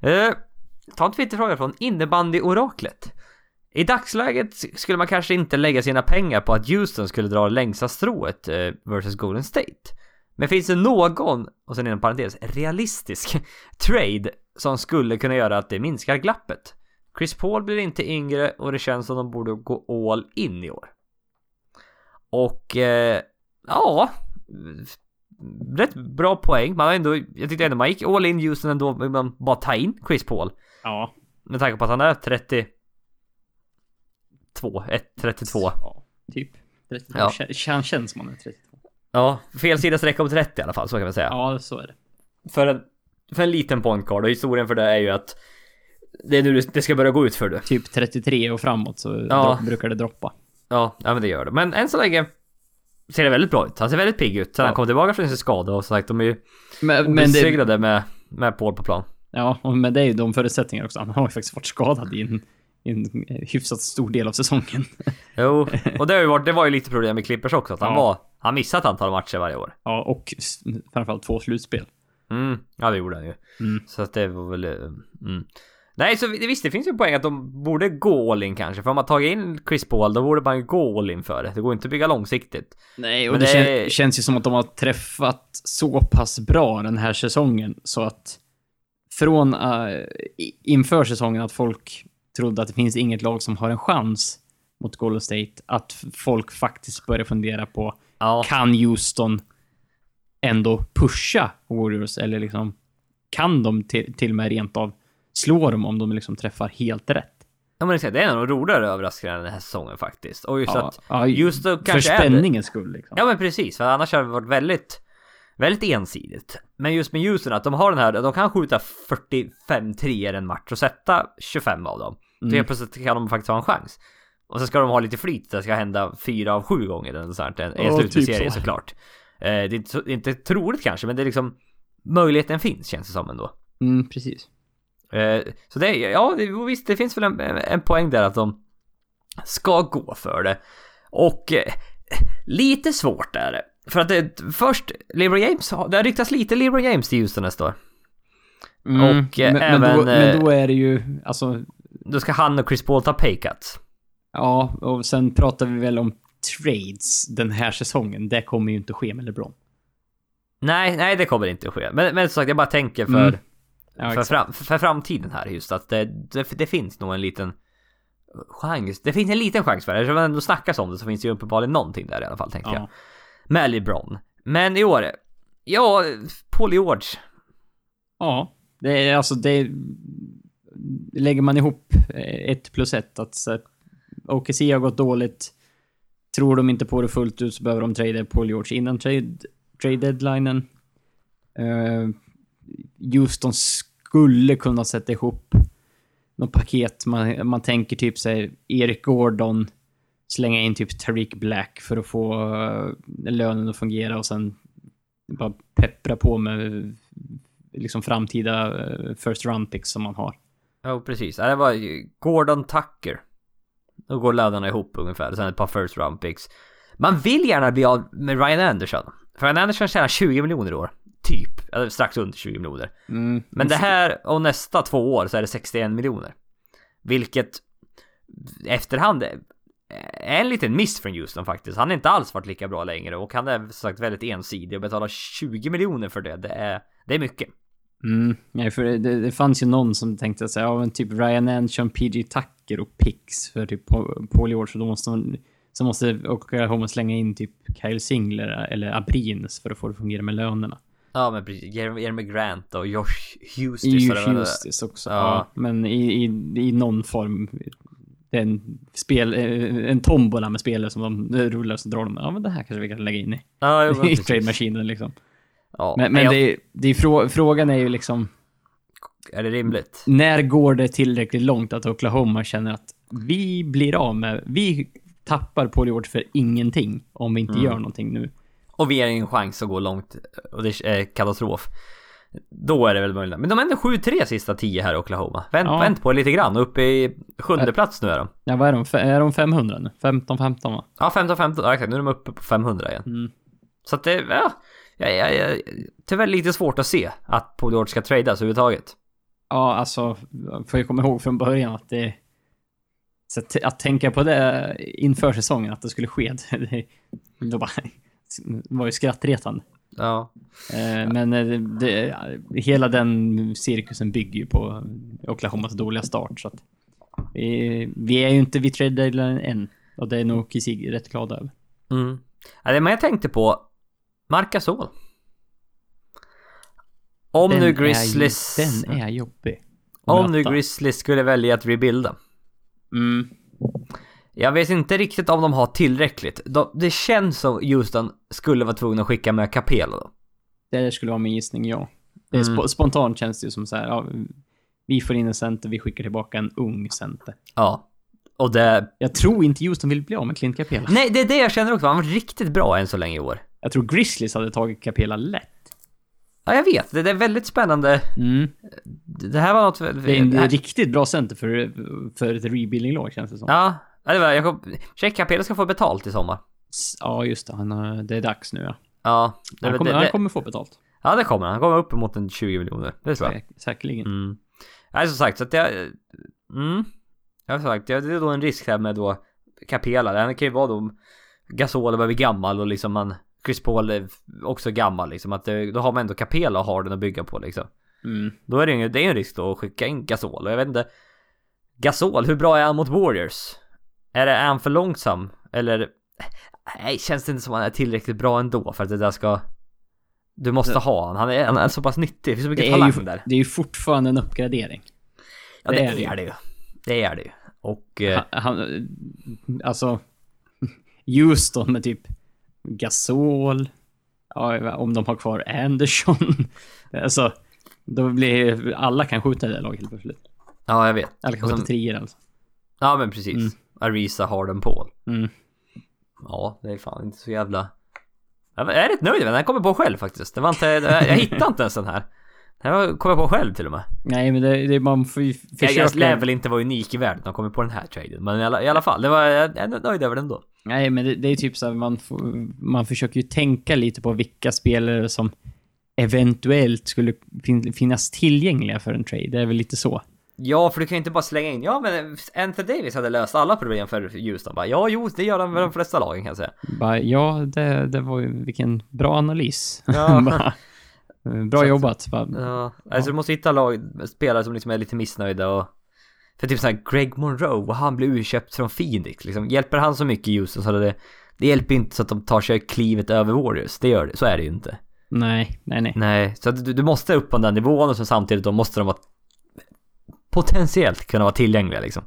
Eh, ta en Twitterfråga från innebandy-oraklet. I dagsläget skulle man kanske inte lägga sina pengar på att Houston skulle dra längsta strået eh, versus Golden State. Men finns det någon, och sen inom parentes, realistisk trade som skulle kunna göra att det minskar glappet? Chris Paul blir inte yngre och det känns som de borde gå all in i år. Och eh, ja, rätt bra poäng. Man har ändå, jag tyckte ändå man gick all in Houston ändå, men man bara ta in Chris Paul. Ja. Med tanke på att han är 32, 1, 32. Ja, typ. 32. Ja. Kä- Han känns som han är 32. Ja, fel sida sträcka om 30 i alla fall, så kan man säga. Ja, så är det. För, en, för en liten point guard, och historien för det är ju att det är nu det- ska börja gå ut för det. Typ 33 och framåt så Ja. dro- brukar det droppa. Ja, ja men det gör det. Men än så länge ser det väldigt bra ut. Han ser väldigt pigg ut. Sen Ja. han kom tillbaka från sin skada och som sagt, de är ju Men, men det, med, med Paul på plan. ja, men det är ju de förutsättningarna också. Han har ju faktiskt varit skadad i en, en hyfsat stor del av säsongen. Jo, och det, har ju varit, det var ju lite problem med Clippers också, att han Ja. var... Han missade ett antal matcher varje år. Ja, och framförallt två slutspel. Mm, ja det gjorde han ju. Mm. Så att det var väl... eh, Mm. Nej, så vi- visst det finns ju en poäng att de borde gå all in kanske. För om man tagit in Chris Paul, då borde man ju gå all in för det. Det går inte att bygga långsiktigt. Nej, och Men det, det är- känns ju som att de har träffat så pass bra den här säsongen så att från uh, inför säsongen att folk trodde att det finns inget lag som har en chans mot Golden State, att folk faktiskt börjar fundera på Ja, kan Houston ändå pusha Warriors eller liksom kan de till, till och med rent av slå dem om de liksom träffar helt rätt? ja men exakt, det är en av de roligare överraskningarna den här säsongen faktiskt. Och just Ja, att ja, just då för kanske det- spänningens skull liksom. Ja men precis, för annars har det varit väldigt Väldigt ensidigt. Men just med Houston att de har den här, de kan skjuta 45 treor en match och sätta 25 av dem. Så Mm. helt plötsligt kan de faktiskt ha en chans. Och sen ska de ha lite flyt, det ska hända fyra av sju gånger eller sånt. En, en Ja, slutserie typ så. såklart. Eh, det är inte, inte troligt kanske, men det är liksom Möjligheten finns känns det som ändå. Mm, precis. Eh, så det, ja visst det finns väl en, en poäng där att de ska gå för det. Och eh, lite svårt är det. För att det, först, LeBron James, det har ryktats lite LeBron James till Houston nästa år. Mm, Och, eh, men, men, även, då, men eh, då är det ju, alltså, Då ska han och Chris Paul ta pay cuts. ja, och sen pratar vi väl om trades den här säsongen. Det kommer ju inte ske med LeBron. Nej, nej det kommer inte att ske. Men, men som sagt, jag bara tänker för, Mm. Ja, för, fram, för framtiden här just att det, det, det finns nog en liten chans. Det finns en liten chans för det. Eftersom det ändå snackas om det så finns det ju uppenbarligen någonting där i alla fall tänker jag. Med LeBron. Men i år, ja, Paul George. ja, det är alltså det... Lägger man ihop eh, ett plus ett, att OKC har gått dåligt. Tror de inte på det fullt ut så behöver de trada Paul George innan trade, trade deadlinen. Eh, uh, Houston skulle kunna sätta ihop något paket. Man, man tänker typ sig Erik Gordon, slänga in typ Tariq Black för att få eh, lönen att fungera och sen bara peppra på med liksom framtida eh, first round picks som man har. Ja, precis. Ja, Det var Gordon Tucker. Då går lönerna ihop ungefär. Sen ett par first round picks. Man vill gärna bli av med Ryan Anderson. För Ryan Anderson tjänar 20 miljoner i år. Typ. Eller strax under 20 miljoner. Men det här och nästa två år så är det 61 miljoner. Vilket efterhand en liten miss från Houston faktiskt. Han har inte alls varit lika bra längre och han är som sagt väldigt ensidig och betalar 20 miljoner för det. Det är, det är mycket. Mm, nej, för det, det fanns ju någon som tänkte säga, ja men typ Ryan Anderson, PG Tucker och Pix för typ Paul George, så då måste man så måste Oklahoma slänga in typ Kyle Singler eller Abrines för att få det att fungera med lönerna. Ja men precis, Jeremy Grant och Josh Hustis. Josh Hustis också. Ja. ja. men i, i, i någon form. Det är en, spel, en tombola med spelare som de rullar så drar de. Ja men det här kanske vi kan lägga in i. Ja, I trade-maskinen liksom. Ja, men men jag... det, det är, frå, frågan är ju liksom. Är det rimligt? När går det tillräckligt långt att Oklahoma känner att vi blir av med, vi tappar Paul George för ingenting om vi inte mm. gör någonting nu. Och vi har en chans att gå långt och det är katastrof. Då är det väl möjligt. Men de är ändå 7-3 sista 10 här i Oklahoma. Vänt, ja. vänt på lite grann. Uppe i sjunde plats nu är de. Ja, vad är de? Är de 500 nu? 15-15 va? Ja, 15-15. Ja, exakt. Nu är de uppe på 500 igen. Mm. Så att det, ja. Jag, jag, jag, tyvärr lite svårt att se att Paul George ska tradas överhuvudtaget. Ja, alltså. Får jag komma ihåg från början att det så att, att, tänka på det inför säsongen, att det skulle ske, det, det, bara, det var ju skrattretande. Ja. Eh, men eh, det, hela den cirkusen bygger ju på Oklahomas dåliga start. Så vi, vi är ju inte vid trade deadline än. Och det är nog Kisig rätt glad över. Mm. Ja, det man jag tänkte på, Marca Sol. Om den nu Grizzlies... Är den är jobbig. Om nu Grizzlies skulle välja att rebuilda. Mm. Jag vet inte riktigt om de har tillräckligt. det känns som Houston skulle vara tvungna att skicka med Capello då. Det skulle vara min gissning, ja. Det mm. Spontant känns det ju som så här, ja, vi får in en center, vi skickar tillbaka en ung center. Ja. Och det... Jag tror inte Houston vill bli av med Clint Capela. Nej, det är det jag känner också. Han var riktigt bra än så länge i år. Jag tror Grizzlies hade tagit Capela lätt. Ja, jag vet. Det är väldigt spännande. Mm. Det här var något... Det är en här... riktigt bra center för, för ett rebuilding-lag känns det som. Ja, det var, jag kom... Check Peter ska få betalt i sommar. Ja, just det. Han, det är dags nu ja. Ja. Det, han, kommer, det, han kommer få betalt. Ja, det kommer han. Han kommer upp mot en 20 miljoner. Det tror jag. Säk, säkerligen. Mm. Nej, som sagt, så att jag... Mm. Jag har sagt, det är då en risk här med då Capela. Han kan ju vara då... Gasol börjar bli gammal och liksom man... Chris Paul är också gammal liksom. Att det, då har man ändå Capela och Harden att bygga på liksom. Mm. Då är det, en, det är en risk då att skicka in Gasol. Och jag vet inte. Gasol, hur bra är han mot Warriors? Är, det, är han för långsam? Eller? Nej, känns det inte som att han är tillräckligt bra ändå för att det där ska... Du måste ha han. Han är, han är så pass nyttig. Det finns så mycket talang ju, där. Det är ju fortfarande en uppgradering. Ja, det, det är, det är det ju. Det är det ju. Och... Han, han, alltså... Houston med typ Gasol. Ja, om de har kvar Anderson. alltså, då blir alla kan skjuta i det laget helt plötsligt. Ja, jag vet. Alla kan skjuta treor alltså. Ja, men precis. Mm. Arisa, Harden, Paul. Mm. Ja, det är fan inte så jävla... Jag är rätt nöjd med den. Den kommer på själv faktiskt. Det var inte... Jag hittade inte ens den här. Den här kom jag på själv till och med. Nej, men det, det man får ju försöka... Jag lär väl inte vara unik i världen att komma på den här traden. Men i alla, i alla fall, det var, jag är nöjd över den då. Nej, men det, det är typ så här, man, får, man försöker ju tänka lite på vilka spelare som eventuellt skulle fin finnas tillgängliga för en trade. Det är väl lite så. Ja, för du kan ju inte bara slänga in, ja men Anthony Davis hade löst alla problem för Houston. Bara, ja, jo, det gör han med de flesta lagen kan jag säga. Bara, ja, det, det var ju, vilken bra analys. Ja. bara, bra så jobbat. Bara, ja, alltså du måste hitta lag, spelare som liksom är lite missnöjda och för typ såhär Greg Monroe, och han blev urköpt från Phoenix liksom. Hjälper han så mycket i Houston så det, det hjälper inte så att de tar sig klivet över Warriors. Det gör det, så är det ju inte. Nej, nej, nej. Nej, så att du, du måste upp på den nivån och så samtidigt då måste de vara potentiellt kunna vara tillgängliga liksom.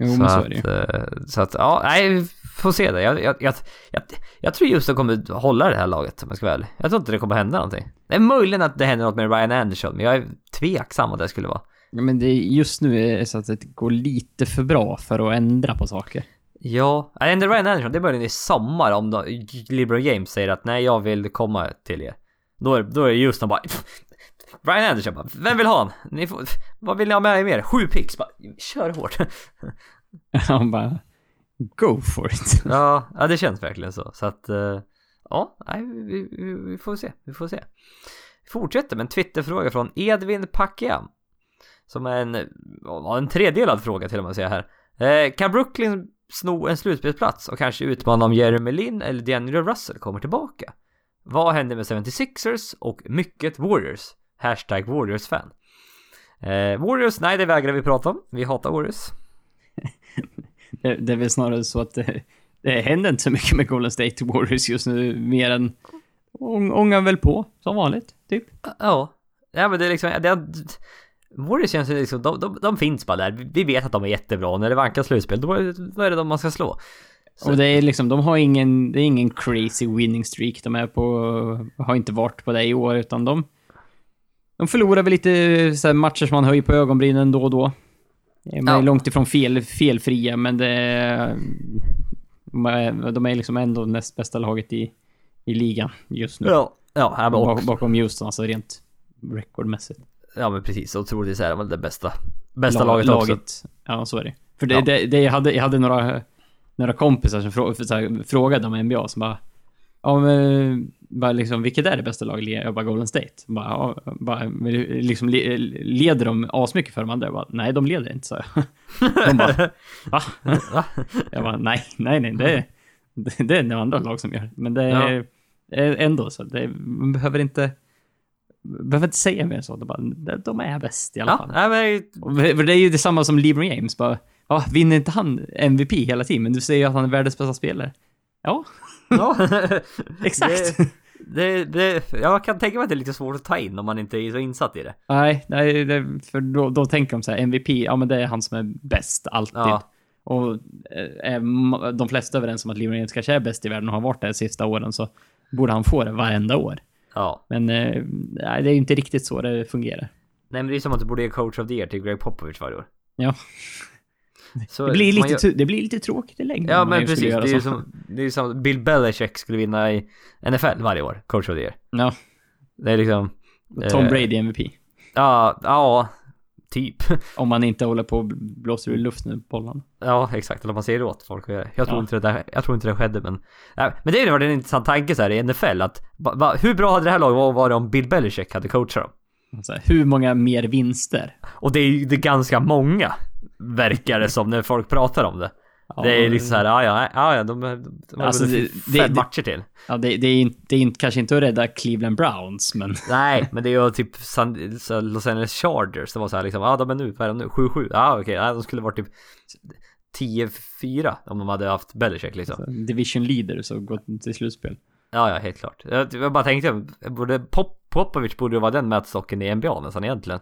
Jo, så så ju. Eh, så att, ja, nej, vi får se det. Jag, jag, jag, jag, tror just att de kommer hålla det här laget om jag ska vara ärlig. Jag tror inte det kommer hända någonting. Det är möjligen att det händer något med Ryan Anderson, men jag är tveksam vad det skulle vara. Ja, men det är just nu är så att det går lite för bra för att ändra på saker. Ja, ändå Ryan Anderson, det börjar i sommar om då LeBron James säger att nej, jag vill komma till er. Då är, då är det just han bara Ryan Anderson bara, vem vill ha han? Ni får, vad vill ni ha med er mer? Sju pix bara, kör hårt. Han bara, go for it. ja, ja, det känns verkligen så. Så att, uh, ja, nej, vi, vi, vi, får se, vi får se. Vi fortsätter med en Twitterfråga från Edvin Packiam. Som är en, en tredelad fråga till och med säga här. Eh, kan Brooklyn sno en slutspelsplats och kanske utmana om Jeremy Lin eller D'Angelo Russell kommer tillbaka? Vad händer med 76ers och mycket Warriors? Hashtag Warriors-fan. Eh, Warriors, nej det vägrar vi prata om. Vi hatar Warriors. Det, det är väl snarare så att det, det händer inte så mycket med Golden State Warriors just nu, mer än ång- ångar väl på, som vanligt, typ. Ja. Ja men det är liksom, det, Warriors känns ju liksom, de, de, de finns bara där. Vi vet att de är jättebra. När det vankas slutspel, då är, då är det de man ska slå. Så- Och det är liksom, de har ingen, det är ingen crazy winning streak de är på, har inte varit på det i år, utan de, de förlorar väl lite så här matcher som man höjer på ögonbrynen då och då. De är Ja. långt ifrån fel, felfria, men det de är, de är liksom ändå näst bästa laget i, i ligan just nu. Ja. Ja, och, Bak- Bakom Houston, alltså rent recordmässigt. ja men precis. Och troligtvis är de väl det bästa, bästa La- laget, också. Ja, så är det. För det, Ja. det, det jag, hade, jag hade några, några kompisar som frå, så här, frågade om NBA som bara... Ja, men, bara liksom, vilket är det bästa laget? Jag bara Golden State. Bara, ja, bara, liksom, le- leder de asmycket för de andra? Jag bara, nej, de leder inte, så jag. De bara, va? Jag bara, nej, nej, nej, det, det, det är det andra lag som gör. Men det är, Ja. är ändå så. Det, man behöver inte... Behöver inte säga mer så. De, bara, de är bäst i alla fall. Ja, men det är ju detsamma som LeBron James. Bara, ja, vinner inte han MVP hela tiden? Men du säger ju att han är världens bästa spelare. Ja, Ja, exakt. Det, det, det, jag kan tänka mig att det är lite svårt att ta in om man inte är så insatt i det. nej, nej det, för då, då tänker de så här, MVP, ja men det är han som är bäst alltid. Ja. Och eh, är de flesta överens om att James kanske är bäst i världen och har varit det de sista åren så borde han få det varenda år. Ja. Men eh, nej, det är ju inte riktigt så det fungerar. Nej men det är som att du borde ge coach of the year till Greg Popovich varje år. Ja. Så Det blir, lite, gör- det blir lite tråkigt i längden. Ja men precis, det är ju som, det är som Bill Belichick skulle vinna i NFL varje år, coach of the year. Ja, Det är liksom, Tom Eh. Brady MVP. ja, ja, typ. Om man inte håller på och blåser ur luften ur bollarna. Ja, exakt. Eller om man säger åt folk att göra det. Jag tror, Ja. inte det där, jag tror inte det skedde, men... Nej, men det är ju varit en intressant tanke så här i NFL, att va, va, hur bra hade det här laget varit om Bill Belichick hade coachat dem? Här, hur många mer vinster? Och det är ju det är ganska många, verkar det som, när folk pratar om det. Ja, det är liksom så här, ja, ja, ja, ja de, de, de har Alltså, vunnit det- fem det- matcher till. Ja, det, det, är inte, det är inte, kanske inte att rädda Cleveland Browns, men... Nej, men det är ju typ San, så Los Angeles Chargers, det var så här liksom, ja de är nu, vad är de nu? 7-7? Ja okej, ja, de skulle varit typ 10-4 om de hade haft Belichick liksom. Division leaders och gått till slutspel. Ja, ja, helt klart. Jag, jag bara tänkte, borde Pop, Popovic borde ju vara den mätstocken i NBA nästan egentligen.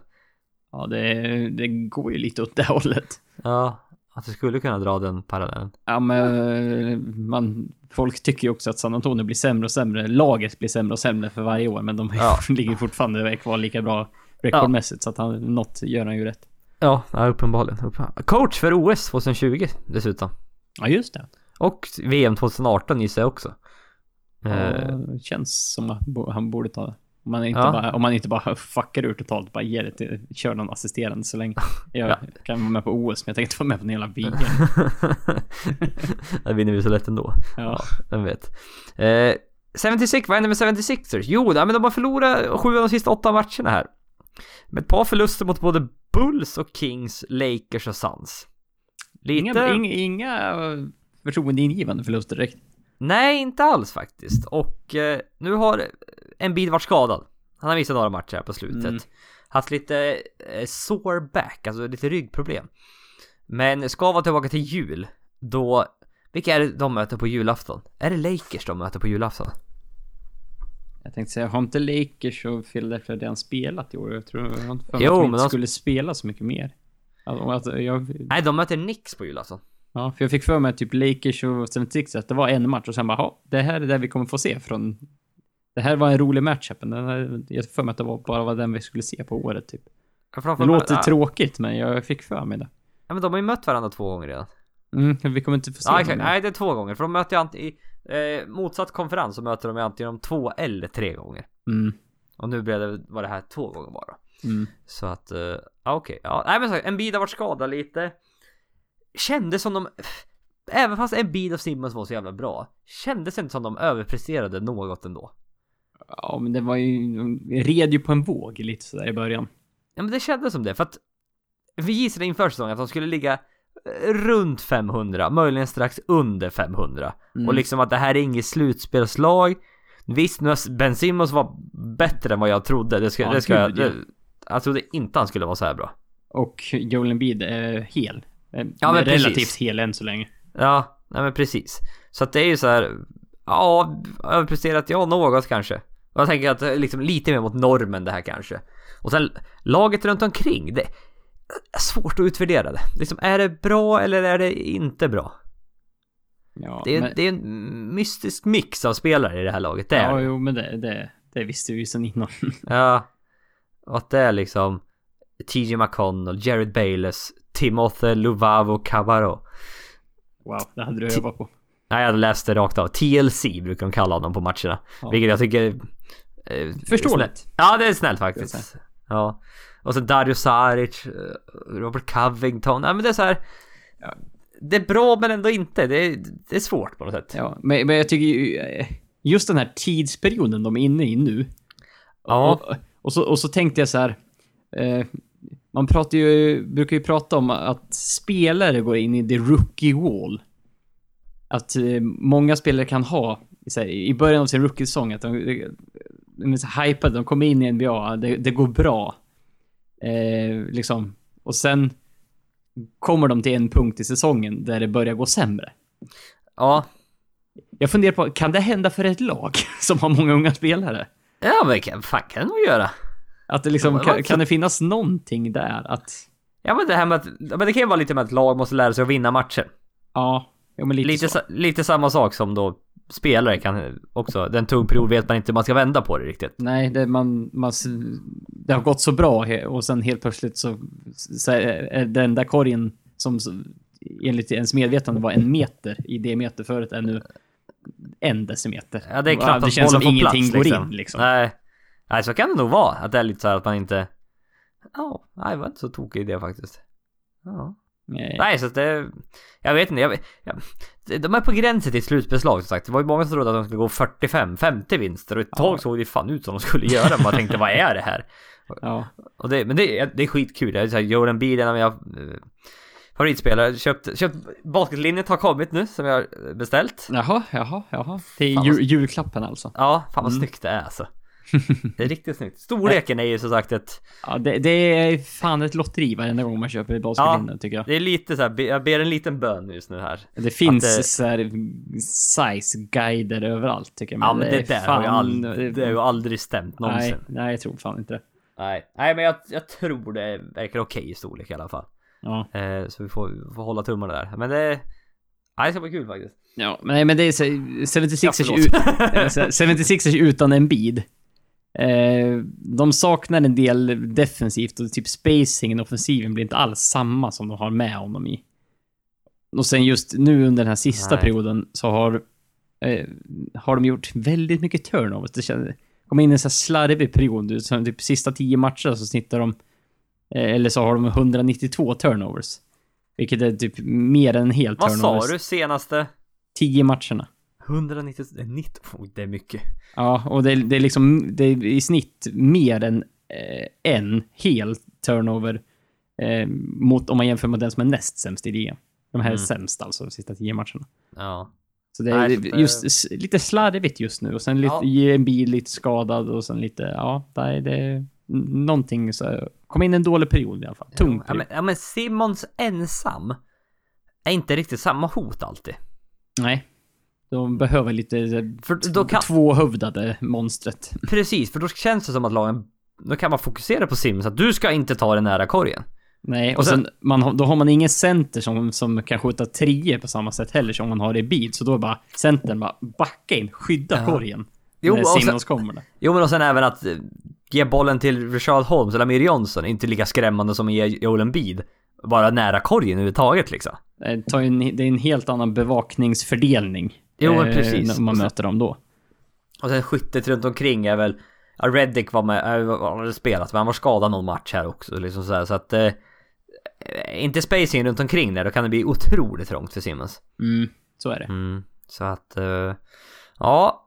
Ja, det, det går ju lite åt det hållet. Ja, att du skulle kunna dra den parallellen. Ja, men man, folk tycker ju också att San Antonio blir sämre och sämre. Laget blir sämre och sämre för varje år, men de Ja. ligger fortfarande kvar lika bra rekordmässigt, så att han, något gör han ju rätt. Ja, ja uppenbarligen. Coach för OS 2020 dessutom. Ja, just det. Och VM 2018 gissar jag också. Ja, Eh, det känns som att han borde ta det. Om man inte, Ja. bara, om man inte bara fuckar ur totalt, bara ger det till, kör någon assisterande så länge. Jag Ja. kan vara med på OS, men jag tänker inte vara med på en hela VM. Där vinner vi så lätt ändå. Ja. Vem vet. Eh, 76, vad händer med 76ers? Jo, men de har förlorat sju av de sista åtta matcherna här. Med ett par förluster mot både Bulls och Kings, Lakers och Suns. Lite... Inga, inga, inga eh, förtroendeingivande förluster direkt. Nej, inte alls faktiskt. Och eh, nu har en bid varit skadad. Han har missat några matcher här på slutet. Mm. Haft lite eh, sore back, alltså lite ryggproblem. Men ska vara tillbaka till jul, då... Vilka är det de möter på julafton? Är det Lakers de möter på julafton? Jag tänkte säga, har inte Lakers och Philadelphia redan spelat i år? Jag tror Jo, att de men inte de- skulle spela så mycket mer. Alltså, att jag, Nej, de möter Knicks på julafton. ja, för jag fick för mig typ Lakers och 76 att det var en match och sen bara, "Ja, det här är det vi kommer få se från... Det här var en rolig matchup. men den här- Jag för mig att det var bara var den vi skulle se på året typ. Det låter ja, tråkigt, men jag fick för mig det. Ja, men de har ju mött varandra två gånger redan. Mm, vi kommer inte få se Ja, nu. Nej, det är två gånger. För de möter ju antingen... I eh, motsatt konferens så möter de ju antingen om två eller tre gånger. Mm, Och nu blev det, var det här två gånger bara. mm. Så att, eh, ja okej. Ja, nej men så, en bid har varit skadad lite. Kändes som de, även fast en bid av Simmons var så jävla bra, kändes inte som de överpresterade något ändå. Ja, men det var ju... de red ju på en våg lite sådär i början. Ja men det kändes som det, för att vi gissade inför säsongen att de skulle ligga runt 500, möjligen strax under 500. Mm. Och liksom att det här är inget slutspelslag. Visst, nu Ben Simmons var bättre än vad jag trodde. Det ska, Ja, det ska jag, det, jag trodde inte han skulle vara så här bra. Och Joel Embiid är hel. Eh, Ja, men relativt precis. hel än så länge. Ja, nej men precis. Så att det är ju så här. Ja, överpresterat, ja något kanske. Jag tänker att är liksom lite mer mot normen det här kanske. Och sen laget runt omkring, det är svårt att utvärdera det. Liksom, är det bra eller är det inte bra? Ja, Det är, men, det är en mystisk mix av spelare i det här laget, det är ja jo, men det, det, det visste vi ju sen innan. Ja. Och att det är liksom TJ McConnell, Jared Bayless, Timothy Luvavo Cabarro. Wow, det hade du övat på. Nej, jag läste rakt av. TLC brukar de kalla honom på matcherna. Ja. Vilket jag tycker... Eh, Förståeligt. Ja, det är snällt faktiskt. Ja. Och så Dario Saric, eh, Robert Covington. Nej men det är så här. ja, Det är bra men ändå inte. Det är, det är svårt på något sätt. Ja, men, men jag tycker ju... eh, Just den här tidsperioden de är inne i nu. Ja. Och, och, så, och så tänkte jag så här. Eh, man pratar ju, brukar ju prata om att spelare går in i the rookie wall. Att eh, många spelare kan ha, här, i början av sin rookie-säsong, att de, de är så hypade, de kommer in i NBA, det, det går bra. Eh, liksom. Och sen kommer de till en punkt i säsongen där det börjar gå sämre. Ja. Jag funderar på, kan det hända för ett lag som har många unga spelare? Ja men kan, fan kan det nog göra. Att det liksom, Ja, kan, kan det finnas någonting där att... Ja men det här med att, men det kan ju vara lite med att lag måste lära sig att vinna matcher. Ja, jo, lite, Lite, sa, lite samma sak som då spelare kan också, den tung period vet man inte hur man ska vända på det riktigt. Nej, det, man, man, det har gått så bra och sen helt plötsligt så, så är den där korgen som enligt ens medvetande var en meter i diameter förut är nu en decimeter. Ja det är knappt det att känns som får ingenting plats, går in liksom. Nej. Nej så kan det nog vara, att det är lite så här att man inte... Ja, nej det var inte så tokig idé faktiskt. Ja. Nej. Nej så det... Jag vet inte, jag, vet- jag, de är på gränsen till ett slutspelslag som sagt. Det var ju många som trodde att de skulle gå 45-50 vinster och ett Ja. tag såg det fan ut som de skulle göra. Man tänkte vad är det här? Ja. Och det, men det, är- det är skitkul. Jag är såhär, Joel Embiid är en av mina favoritspelare. Köpt, köpt basketlinjet har kommit nu som jag har beställt. Jaha, jaha, jaha. Är Fan, jul, julklappen alltså. Ja, fan vad Mm. snyggt det är alltså. Det är riktigt snyggt. Storleken är ju som sagt ett... Ja, det, det är fan ett lotteri varenda gång man köper basketlinne tycker jag. Det är lite så här, jag ber en liten bön just nu här. Det finns det- så här size-guider överallt tycker jag. Ja men det, är där har ju fan- aldrig, det har ju aldrig stämt någonsin. Nej, nej, jag tror fan inte det. Nej, nej men jag, jag tror det verkar okej i storlek i alla fall. Ja. Eh, så vi får, får hålla tummarna där. Men det... Nej, det ska bli kul faktiskt. ja, men nej men det är så- 76ers, Ja, ut, eh, så- 76ers utan en bid. Eh, de saknar en del defensivt och typ spacingen, offensiven blir inte alls samma som de har med honom i. Och sen just nu under den här sista Nej. perioden så har, eh, har de gjort väldigt mycket turnovers. Det känns, kom in i en sån här slarvig period. Så typ sista tio matcher så snittar de, eh, eller så har de 192 turnovers. Vilket är typ mer än en hel Vad turnovers. sa du senaste? 10 matcherna. 190... eh, 90, oh, det är mycket. Ja, och det, är- det är liksom, det är i snitt mer än eh, en hel turnover eh, mot, om man jämför med den som är näst sämst i ligan. De här är Mm. sämst alltså, de sista tio matcherna. Ja. Så det är Nej, det- just s- lite slarvigt just nu och sen lite, Ja. ge en bil lite skadad och sen lite, ja, det är det n- någonting så, kom in en dålig period i alla fall. Tung Ja period. men, ja men Simmons ensam är inte riktigt samma hot alltid. Nej. De behöver lite eh, För då kan... tvåhövdade monstret. Precis, för då känns det som att lagen... Då kan man fokusera på Simmons att du ska inte ta den nära korgen. Nej, och, Och sen- sen, man, då har man ingen center som, som kan skjuta treor på samma sätt heller som man har i bid. Så då är bara centern bara backa in, skydda Ja. korgen. Jo, när Simmons kommer där. Jo men och sen även att eh, ge bollen till Richard Holmes eller Amir Johnson inte lika skrämmande som att ge Joel Embiid. Bara nära korgen överhuvudtaget liksom. En, det är en helt annan bevakningsfördelning. Jo, eh, precis. När man sen- möter dem då. Och sen skyttet runt omkring är väl... Ja, Reddick var med, han hade spelat men han var skadad någon match här också liksom så, här, så att... Eh, inte spacing runt omkring där, då kan det bli otroligt trångt för Simmons. Mm, så är det. Mm, så att... Eh, ja...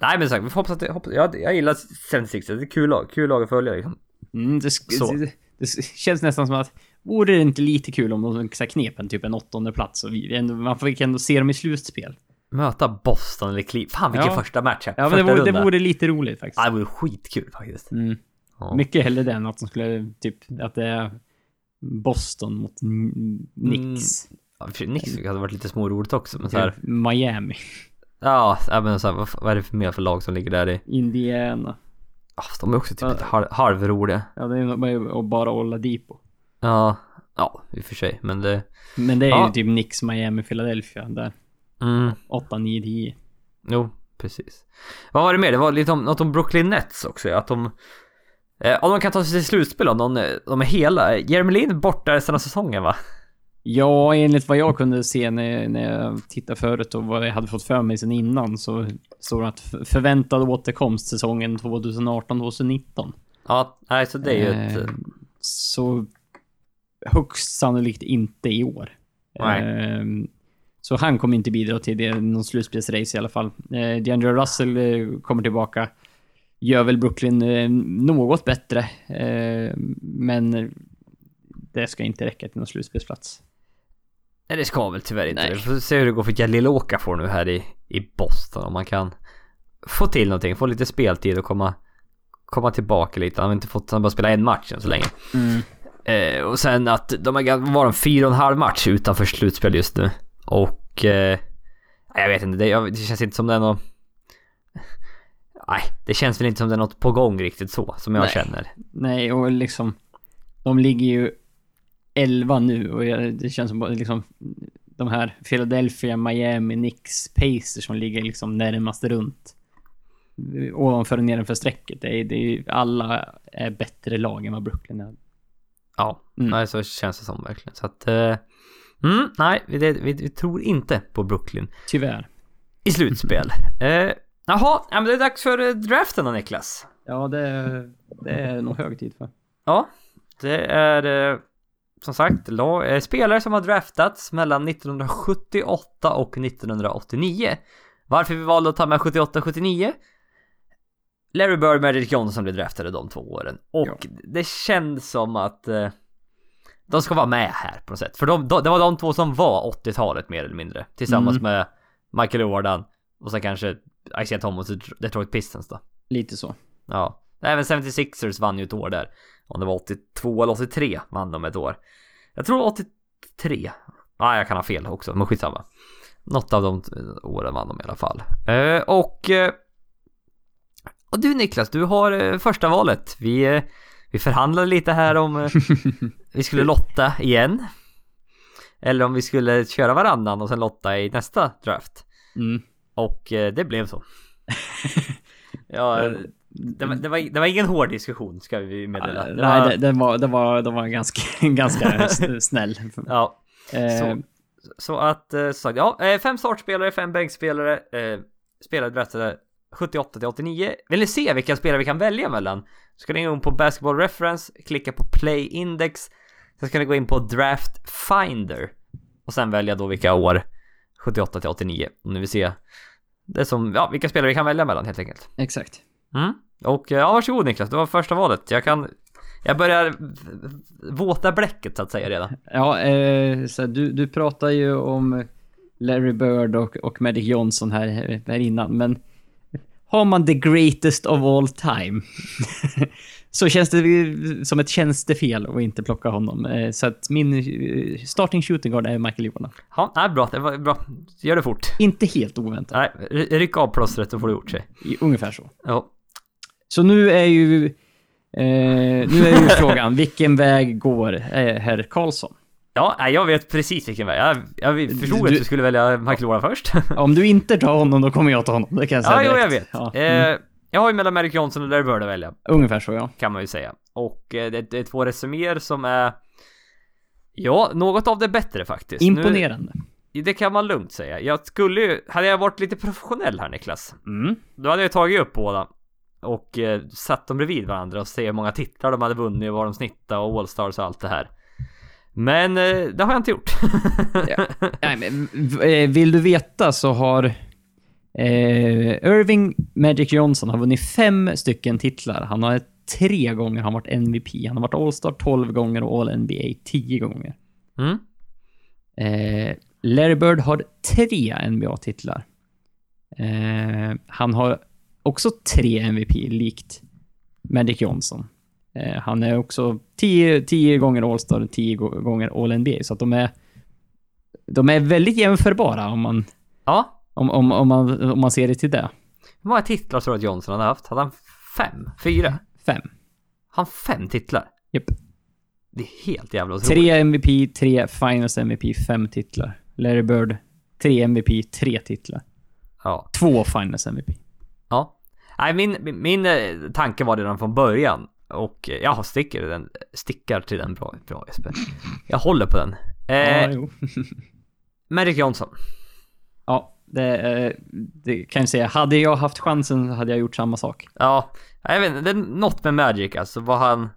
Nej men sagt, vi får hoppas att det, hoppas, jag, jag gillar 76 det är kul lag, kul lag att följa liksom. Mm, det, Så. det, det känns nästan som att vore det inte lite kul om de knep en typ en åttonde plats och vi man fick ändå se dem i slutspel. Möta Boston eller Cleveland. Fan vilken Ja. första match. Ja, men första det vore, det vore lite roligt faktiskt. Ja, det vore skitkul faktiskt. Mm. Ja. Mycket hellre det än att de skulle, typ, att det är Boston mot N- Knicks. Ja, Knicks hade varit lite småroligt också, men så här, Typ Miami. Ja, men så här, vad, vad är det för mer för lag som ligger där i? Indiana. Ja, de är också typ Ja. lite halv, halvroliga. Ja, det är och bara Oladipo. Ja, ja, i och för sig, men det... Men det är Ja. ju typ Knicks, Miami, Philadelphia. Där. Mm, 8, 9, 10. jo, precis. Vad var det mer? Det var lite om, något om Brooklyn Nets också, att de... Eh, om de kan ta sig till slutspel om de, de är hela. Jeremy Lin borta resten av säsongen va? Ja, enligt vad jag kunde se när, när jag tittade förut och vad jag hade fått för mig sen innan så står det att förväntad återkomst säsongen 2018-2019. Ja, nej så det är ju ett... Eh, Så högst sannolikt inte i år. Nej. Eh, Så han kommer inte bidra till det, någon slutspelsrace i alla fall. Eh, DeAndre Russell eh, kommer tillbaka. Gör väl Brooklyn eh, något bättre. eh, Men det ska inte räcka till någon slutspelsplats. Nej det ska väl tyvärr inte. Nej. Vi får se hur det går för Jalil Okafor nu här i, i Boston. Om man kan få till någonting, få lite speltid och komma, komma tillbaka lite. Han har inte fått, han bara spelat en match än så länge. Eh, och sen att de har gan- var en fyra och en halv match utanför slutspel just nu. Och... Eh, jag vet inte, det, det känns inte som det är något... Nej, det känns väl inte som det är något på gång riktigt så, som jag Nej. känner. Nej, och liksom... De ligger ju 11 nu och jag, det känns som liksom... De här Philadelphia, Miami, Knicks, Pacers som ligger liksom närmast runt. Ovanför och nedanför strecket. Det är, det är, alla är bättre lag än vad Brooklyn är. Ja, Mm. nej, så känns det som verkligen. Så att... Eh, mm, nej, vi, det, vi, vi tror inte på Brooklyn Tyvärr. i slutspel. eh, jaha, ja, men det är dags för eh, draften då Niklas. Ja, det, det är nog hög tid för. Ja, det är eh, som sagt lag, eh, spelare som har draftats mellan 1978 och 1989. Varför vi valde att ta med 78 och 79? Larry Bird och Magic Johnson blev draftade de två åren. Och Ja. det känns som att eh, de ska vara med här på något sätt. För de, de, det var de två som var 80-talet mer eller mindre. Tillsammans Mm. med Michael Jordan och sen kanske Isaiah Thomas och Detroit Pistons då. Lite så. Ja, även 76ers vann ju ett år där. Om det var 82 eller 83 vann de ett år. Jag tror 83. Nej, jag kan ha fel också, men skitsamma. Något av de åren vann de i alla fall. Eh, och... Eh, och du Niklas, du har eh, första valet. Vi, eh, vi förhandlade lite här om eh, vi skulle lotta igen. Eller om vi skulle köra varannan och sen lotta i nästa draft. Mm. Och eh, det blev så. ja, det var, det, var, det var ingen hård diskussion ska vi meddela. Det Nej, var, det, det, var, det, var, det var ganska, ganska snäll. Ja, Eh, så, så att, eh, så sagt, ja, eh, fem startspelare, fem bänkspelare, eh, spelare draftade 78 till 89. Vill ni se vilka spelare vi kan välja mellan? Så ska ni gå in på Basketball Reference, klicka på Play Index, sen ska ni gå in på Draft Finder och sen välja då vilka år 78 till 89 om ni vill se det som, ja, vilka spelare vi kan välja mellan helt enkelt. Exakt. Mm. Och eh, ja, varsågod Niklas, det var första valet. Jag kan, jag börjar våta bläcket så att säga redan. Ja, eh, så du, du pratar ju om Larry Bird och, och Magic Johnson här, här innan, men har man the greatest of all time så känns det som ett tjänstefel att inte plocka honom. Eh, så att min eh, starting shooting guard är Michael Jordan. Ja, nej, bra, det var bra. Gör det fort. Inte helt oväntat, Nej, ry- ryck av plåstret så får det gjort sig. ungefär så. Ja. Så nu är ju, eh, nu är ju frågan, vilken väg går eh, herr Karlsson? Ja, jag vet precis vilken väg. Jag, jag förstod Du- att du skulle välja Michael Jordan först. Om du inte tar honom, då kommer jag ta honom. Det kan jag säga ja, jo, direkt. jag vet. Ja, mm. Eh, jag har ju mellan Merrick Johnson och Larry Bird att välja, Ungefär så, ja. kan man ju säga. Och eh, det, det är två resuméer som är... Ja, något av det bättre faktiskt. Imponerande. Nu, det kan man lugnt säga. Jag skulle ju... Hade jag varit lite professionell här Niklas, Mm. Då hade jag tagit upp båda och eh, satt dem bredvid varandra och se hur många titlar de hade vunnit och vad de snittade och Allstars och allt det här. Men eh, det har jag inte gjort. Ja. Nej, men eh, vill du veta så har eh, Irving Magic Johnson har vunnit fem stycken titlar. Han har tre gånger han varit MVP. Han har varit All-Star 12 gånger och All-NBA 10 gånger. Mm. Eh, Larry Bird har tre NBA-titlar. Eh, han har också tre MVP, likt Magic Johnson. Eh, han är också tio, tio gånger All-Star och tio gå- gånger All-NBA, så att de är... De är väldigt jämförbara om man, Ja. Om, om, om man, om man ser det till det. Hur många titlar tror du att Johnson hade haft? Hade han fem? Fyra? Fem. Han fem titlar? Japp. Det är helt jävla otroligt. Tre MVP, tre Finals MVP, fem titlar. Larry Bird, tre MVP, tre titlar. Ja. Två Finals MVP. Ja. Nej, min, min, min eh, tanke var redan från början. Och eh, jag sticker den, stickar till den bra, bra Jesper. Jag håller på den. Ja, Eh, jo. Magic Johnson. Det, eh, det kan jag säga. Hade jag haft chansen så hade jag gjort samma sak. Ja, jag vet inte, det är något med Magic alltså, vad han...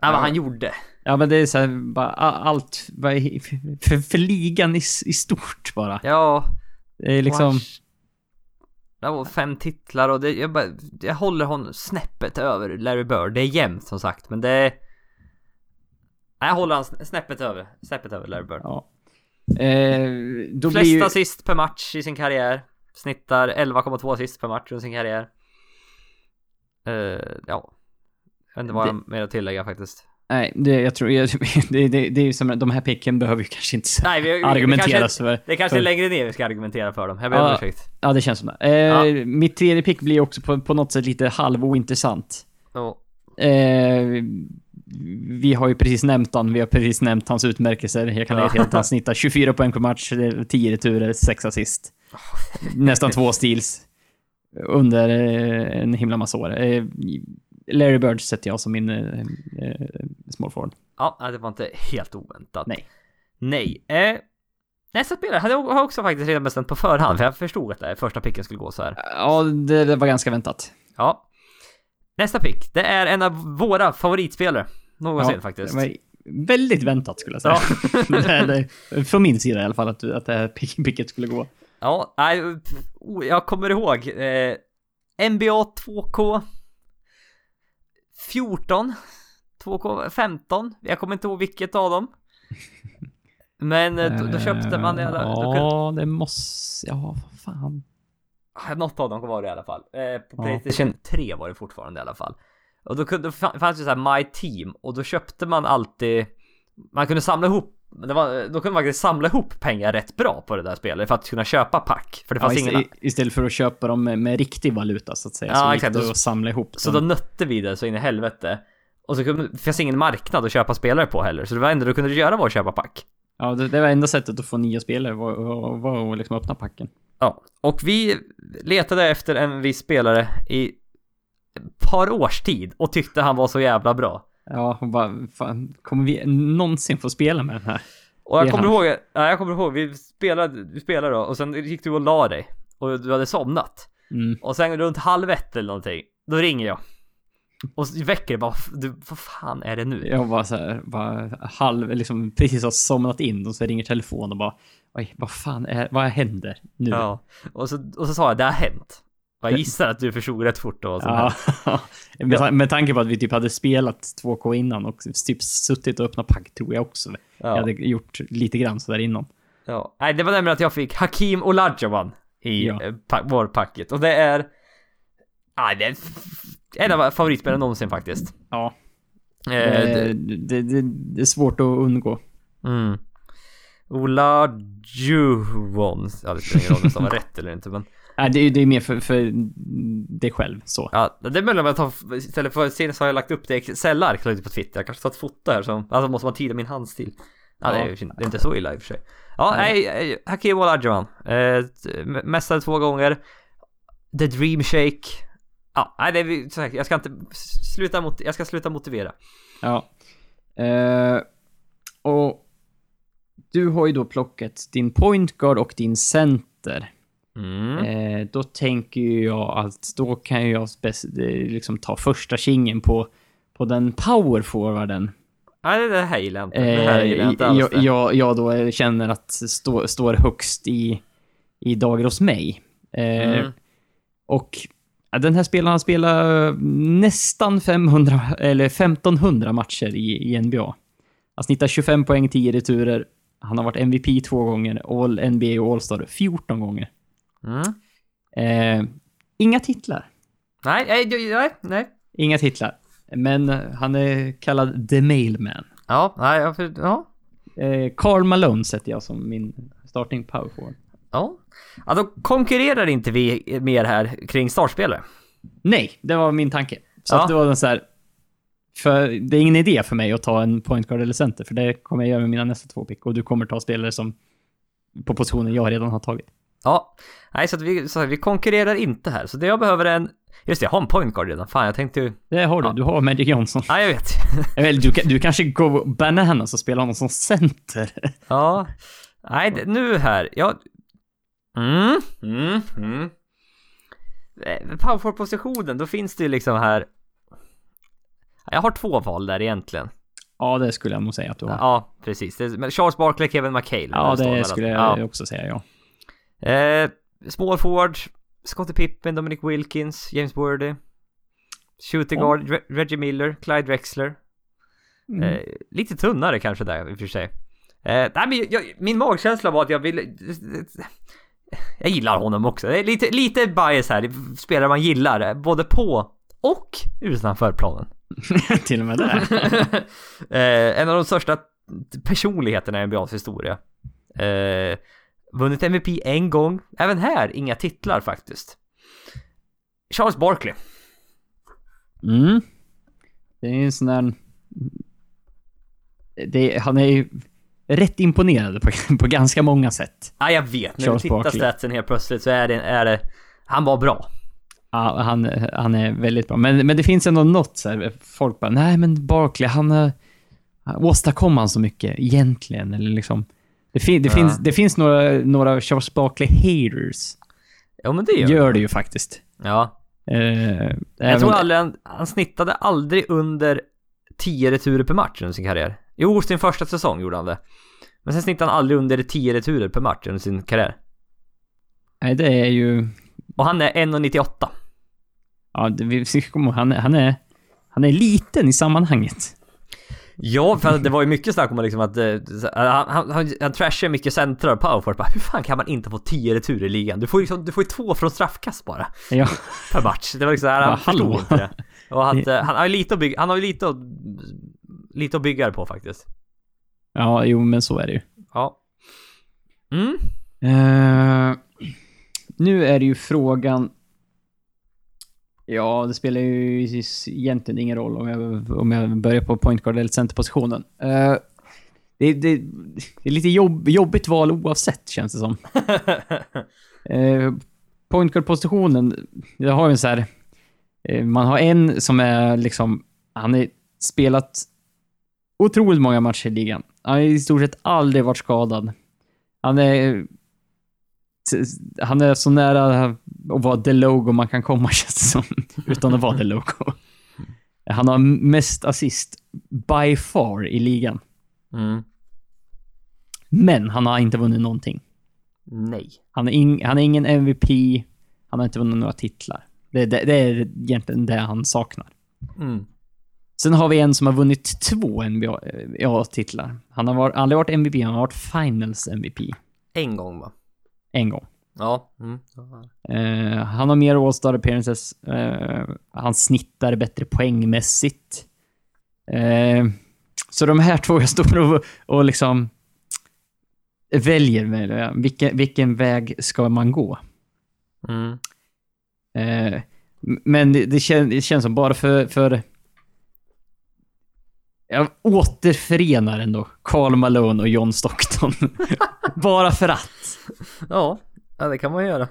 Ja, vad han gjorde. Ja, men det är så här, bara allt bara, för, för ligan i, i stort bara. Ja, Det är liksom... Det var fem titlar och det, jag, bara, jag håller honom snäppet över Larry Bird. Det är jämnt som sagt, men det jag håller han sn- snäppet över, snäppet över Larry Bird. Ja. Eh, då Flesta blir ju... assist per match i sin karriär. Snittar 11,2 assist per match under sin karriär. Eh, ja. Jag vet inte vad Det- jag mer att tillägga faktiskt. Nej, det, jag tror... Jag, det, det, det är ju som... De här picken behöver ju kanske inte Nej, vi, argumenteras för. det kanske är längre ner vi ska argumentera för dem. Jag ber om Ja. ursäkt. Ja, det känns som det. Eh, Ja. Mitt tredje pick blir också på, på något sätt lite halvointressant. Ja. Eh, vi har ju precis nämnt han, vi har precis nämnt hans utmärkelser. Jag kan lägga till att han snittar 24 poäng per match, det är 10 returer, 6 assist. Nästan två steals. Under eh, en himla massa år. Eh, Larry Bird sätter jag som min eh, eh, small forward. Ja, det var inte helt oväntat. Nej. Nej. Eh, nästa spelare hade jag också faktiskt redan bestämt på förhand, för jag förstod att det första picken skulle gå så här. Ja, det, det var ganska väntat. Ja. Nästa pick, det är en av våra favoritspelare. Någonsin Ja, faktiskt. Väldigt väntat skulle jag säga. det, det, från min sida i alla fall, att, att det här pick, picket skulle gå. Ja, nej, oh, jag kommer ihåg. Eh, NBA 2K 14 2K 15 Jag kommer inte ihåg vilket av dem. Men eh, då, då köpte man det. Då, då kunde, Ja, det måste... Ja, fan. Något av dem var det i alla fall. Eh, på Ja. Playstation 3 var det fortfarande i alla fall. Och då kunde, fa- fanns det så här My Team och då köpte man alltid Man kunde samla ihop var, då kunde man faktiskt samla ihop pengar rätt bra på det där spelet för att kunna köpa pack. För det Ja, fanns ist- ingen... Istället för att köpa dem med, med riktig valuta så att säga. Ja, så exakt. att samla ihop Så dem. då nötte vi det så in i helvete. Och så kunde, det fanns ingen marknad att köpa spelare på heller. Så det var enda du kunde göra var att köpa pack. Ja, det, det var enda sättet att få nya spelare var, var, var att liksom öppna packen. Ja, och vi letade efter en viss spelare i par års tid och tyckte han var så jävla bra. Ja, och bara, fan, kommer vi någonsin få spela med den här? Och jag kommer ihåg, ja, jag kommer ihåg, vi spelade, vi spelade då och sen gick du och la dig och du hade somnat. Mm. Och sen runt halv ett eller någonting, då ringer jag. Och väcker bara, du, vad fan är det nu? Jag var så här, bara halv, liksom precis har somnat in och så ringer telefonen och bara Oj, vad fan är, vad händer nu? Ja, och så, och så sa jag, det har hänt. Jag gissar att du förstod rätt fort då. Ja. med, med tanke på att vi typ hade spelat 2K innan och typ suttit och öppnat pack tror jag också. Jag Ja. hade gjort lite grann sådär innan. ja. Nej, det var nämligen att jag fick Hakim Olajuwon i Ja. ja. pa- vår packet. Och det är... Ja, det är en av favoritspelarna någonsin faktiskt. Ja. Eh, det, det, det, det, är svårt att undgå. mm. Olajuwon. Ja, det spelar ingen roll om det var rätt eller inte, men... Nej, det, är- det är mer för, för dig själv så. Ja, det är möjligt att jag tar, istället för sen så har jag lagt upp det i Excel-ark på Twitter. Jag kanske tar ett foto här som, alltså måste man tyda min handstil. Ja, det, är, det är inte så illa i och för sig. Ja, nej, nej Hakim Olajuwon. Eh, mästare två gånger. The Dream Shake. Ja, nej, det är, jag ska inte sluta mot, jag ska sluta motivera. Ja. Eh, och du har ju då plockat din point guard och din center. Mm. Eh, då tänker jag att då kan jag eh, liksom ta första kingen på, på den power forwarden. Nej, det här gillar jag inte. Det här Eh, gillar jag inte alls. jag, jag, jag då känner att stå, står högst i, i dagar hos mig. Eh, Mm. Och Ja, Den här spelaren har spelat nästan 500, eller 1500 matcher i, i NBA. Han snittar 25 poäng, 10 returer. Han har varit MVP två gånger, All NBA och All-Star 14 gånger. Mm. Eh, inga titlar. Nej, nej, nej, nej. Inga titlar. Men eh, han är kallad The Mailman. Ja, nej, ja, för, ja. Eh, Karl Malone sätter jag som min starting power forward. Ja. ja, då konkurrerar inte vi mer här kring startspelare. Nej, det var min tanke. Så Ja. det var den så här. För det är ingen idé för mig att ta en point guard eller center, för det kommer jag göra med mina nästa två pick. Och du kommer ta spelare som på positionen jag redan har tagit. Ja, nej så att vi, så att vi konkurrerar inte här. Så det jag behöver är en... Just det, jag har en point guard redan. Fan, jag tänkte ju... Det har du. Ja. Du har Magic Johnson. Ja, jag vet. Eller du, du kanske går bananas och spelar honom som center. ja. Nej, det- nu här. Jag... Mm, mm, mm. Eh, Power forward-positionen, då finns det ju liksom här... Jag har två val där egentligen. Ja, det skulle jag nog säga att du har. Ja, precis. Det men Charles Barkley, Kevin McHale. Ja, det mellan. skulle Ja. jag också säga, ja. Eh, small forward, Scottie Pippen, Dominic Wilkins, James Worthy. Shooting Ja. guard, Re- Reggie Miller, Clyde Drexler. Mm. Eh, lite tunnare kanske där i och för sig. Eh, nej men jag, min magkänsla var att jag ville... Jag gillar honom också. Det är lite, lite bias här, spelare man gillar, både på och utanför planen. Till och med där. eh, en av de största personligheterna i NBAs historia. Eh, vunnit MVP en gång. Även här, inga titlar faktiskt. Charles Barkley. Mm. Det är en sån där... Det, han är ju rätt imponerad på, på ganska många sätt. Ja, jag vet. När Charles du tittar statsen helt plötsligt så är det, är det... Han var bra. Ja, han, han är väldigt bra. Men, men det finns ändå något så här, folk bara, nej men Barkley, han har... Åstadkom han så mycket egentligen? Eller liksom... Det, fin, det, Ja. finns, det finns några, några Charles Barkley haters. Ja, men det gör, Gör det ju faktiskt. Ja. Eh, Jag även- tror aldrig han, han snittade aldrig under 10 returer per match under sin karriär. Jo, sin första säsong gjorde han det. Men sen snittade han aldrig under 10 returer per match under sin karriär. Nej, det är ju... Och han är 1,98. Ja, det, vi ska komma ihåg, han, är- han är... Han är liten i sammanhanget. Ja, för det var ju mycket snack om liksom att eh, han, han, han, han trashar mycket centrar och powerforward. Bara, Hur fan kan man inte få 10 returer i ligan? Du får ju liksom, du får ju två från straffkast bara Ja. per match. Det var liksom, han Ja, förstod inte det. Och att, eh, han har ju lite att bygga, han har ju lite att, lite att bygga det på faktiskt. Ja, jo, men så är det ju. Ja. Mm. Eh, nu är det ju frågan... Ja, det spelar ju egentligen ingen roll om jag, om jag börjar på point guard eller centerpositionen. Uh, det, det, det är lite jobb, jobbigt val oavsett, känns det som. Uh, point guard-positionen, det har ju en så här... eh, man har en som är liksom... Han har spelat otroligt många matcher i ligan. Han har i stort sett aldrig varit skadad. Han är... Han är så nära att vara the logo man kan komma, känns det som. Utan att vara the logo. Han har mest assist by far i ligan. Mm. Men han har inte vunnit någonting. Nej. Han är, ing, han är ingen MVP. Han har inte vunnit några titlar. Det, det, det är egentligen det han saknar. Mm. Sen har vi en som har vunnit två NBA-titlar. Han har varit, aldrig varit MVP, han har varit Finals MVP. En gång va? En gång. Ja. Mm. Eh, han har mer All-Star appearances. Eh, han snittar bättre poängmässigt. Eh, så de här två jag står och, och liksom väljer med, vilken, vilken väg ska man gå? Mm. Eh, men det, det, kän, det känns som bara för, för jag återförenar ändå Karl Malone och John Stockton. bara för att. Ja. Ja, det kan man göra.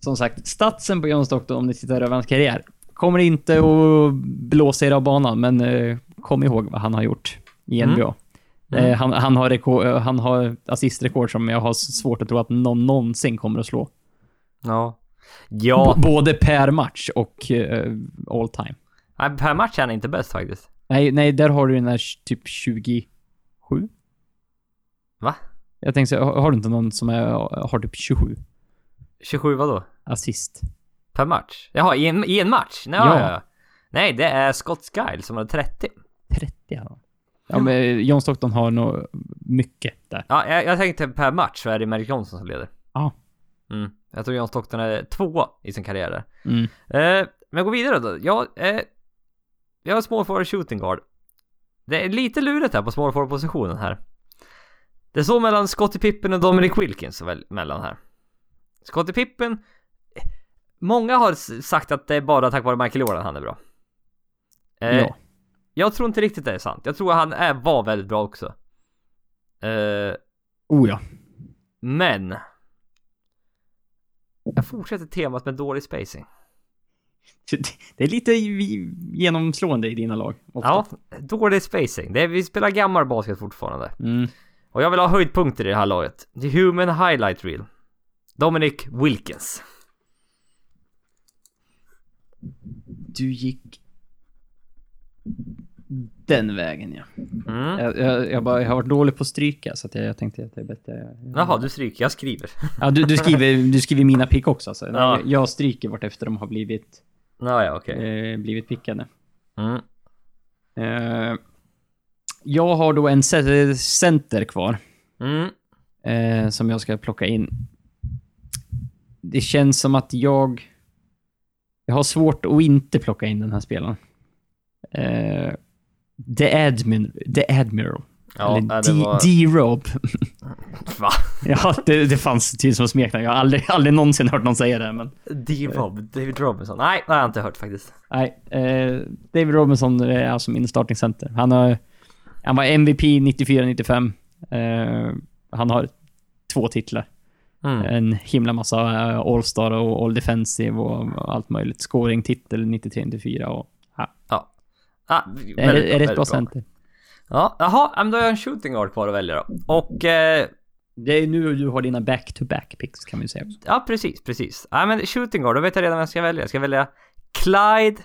som sagt, statsen på John Stockton om ni tittar över hans karriär kommer inte att blåsa er av banan, men eh, kom ihåg vad han har gjort i Mm. NBA. Eh, han, han, har rekord, eh, han har assistrekord som jag har svårt att tro att någon någonsin kommer att slå. Ja. Ja. B- både per match och eh, all time. Nej, per match är han inte bäst faktiskt. Nej, nej, där har du den här typ 27. Va? Jag tänkte säga, har du inte någon som är, har typ 27 27 vadå? assist? Per match? Jaha, i en, i en match? Nej, Ja. ja. Nej, det är Scott Skiles som har 30. 30 ja. Ja, men John Stockton har nog mycket där. Ja, jag, jag tänkte per match så är det Merrick Johnson som leder. Ja. Mm. Jag tror John Stockton är två i sin karriär där. Mm. Eh, men gå vidare då. Jag, eh, jag har small forward shooting guard. Det är lite lurigt här på small forward positionen här. Det står mellan Scottie Pippen och Dominic Wilkins mellan här. Scottie Pippen, många har sagt att det är bara tack vare Michael Jordan han är bra. Eh, Ja. Jag tror inte riktigt det är sant. Jag tror att han är, var väldigt bra också. Eh, Oh ja. men... Jag fortsätter temat med dålig spacing. Det är lite genomslående i dina lag. ofta. Ja, dålig spacing. Det är, vi spelar gammal basket fortfarande. Mm. Och jag vill ha höjdpunkter i det här laget. The Human Highlight Reel. Dominic Wilkins. Du gick den vägen ja. Mm. Jag, jag, jag, bara, jag har varit dålig på att stryka så att jag, tänkte att det är bättre. Jaha, du stryker. Jag skriver. Ja, du, du, skriver, du skriver mina pick också alltså. Ja. Jag, stryker vart efter de har blivit, Naja, okej. eh, blivit pickade. Mm. Eh, jag har då en ce- center kvar. Mm. eh, som jag ska plocka in. Det känns som att jag... Jag har svårt att inte plocka in den här spelaren. Eh, The, Admin, The Admiral. Ja, Eller det D-. D-Rob. Va? ja, det, det fanns till som smeknamn. Jag har aldrig, aldrig någonsin hört någon säga det, men... D-Rob, David Robinson. Nej, det har jag inte hört faktiskt. Nej, eh, David Robinson är alltså min starting center. Han, har, han var MVP 94-95. Eh, han har två titlar. Mm. En himla massa eh, All-Star och All-Defensive och allt möjligt. Scoring-titel 93-94 och... Ja, Ja. Ah, är, det, är det ett bra center? Ja, jaha, ja, men då har jag en shooting guard kvar att välja då. Och... Eh, Det är nu du har dina back-to-back picks kan vi säga också. ja, precis, precis. Ja, men shooting guard, då vet jag redan vad jag ska välja. Jag ska välja Clyde,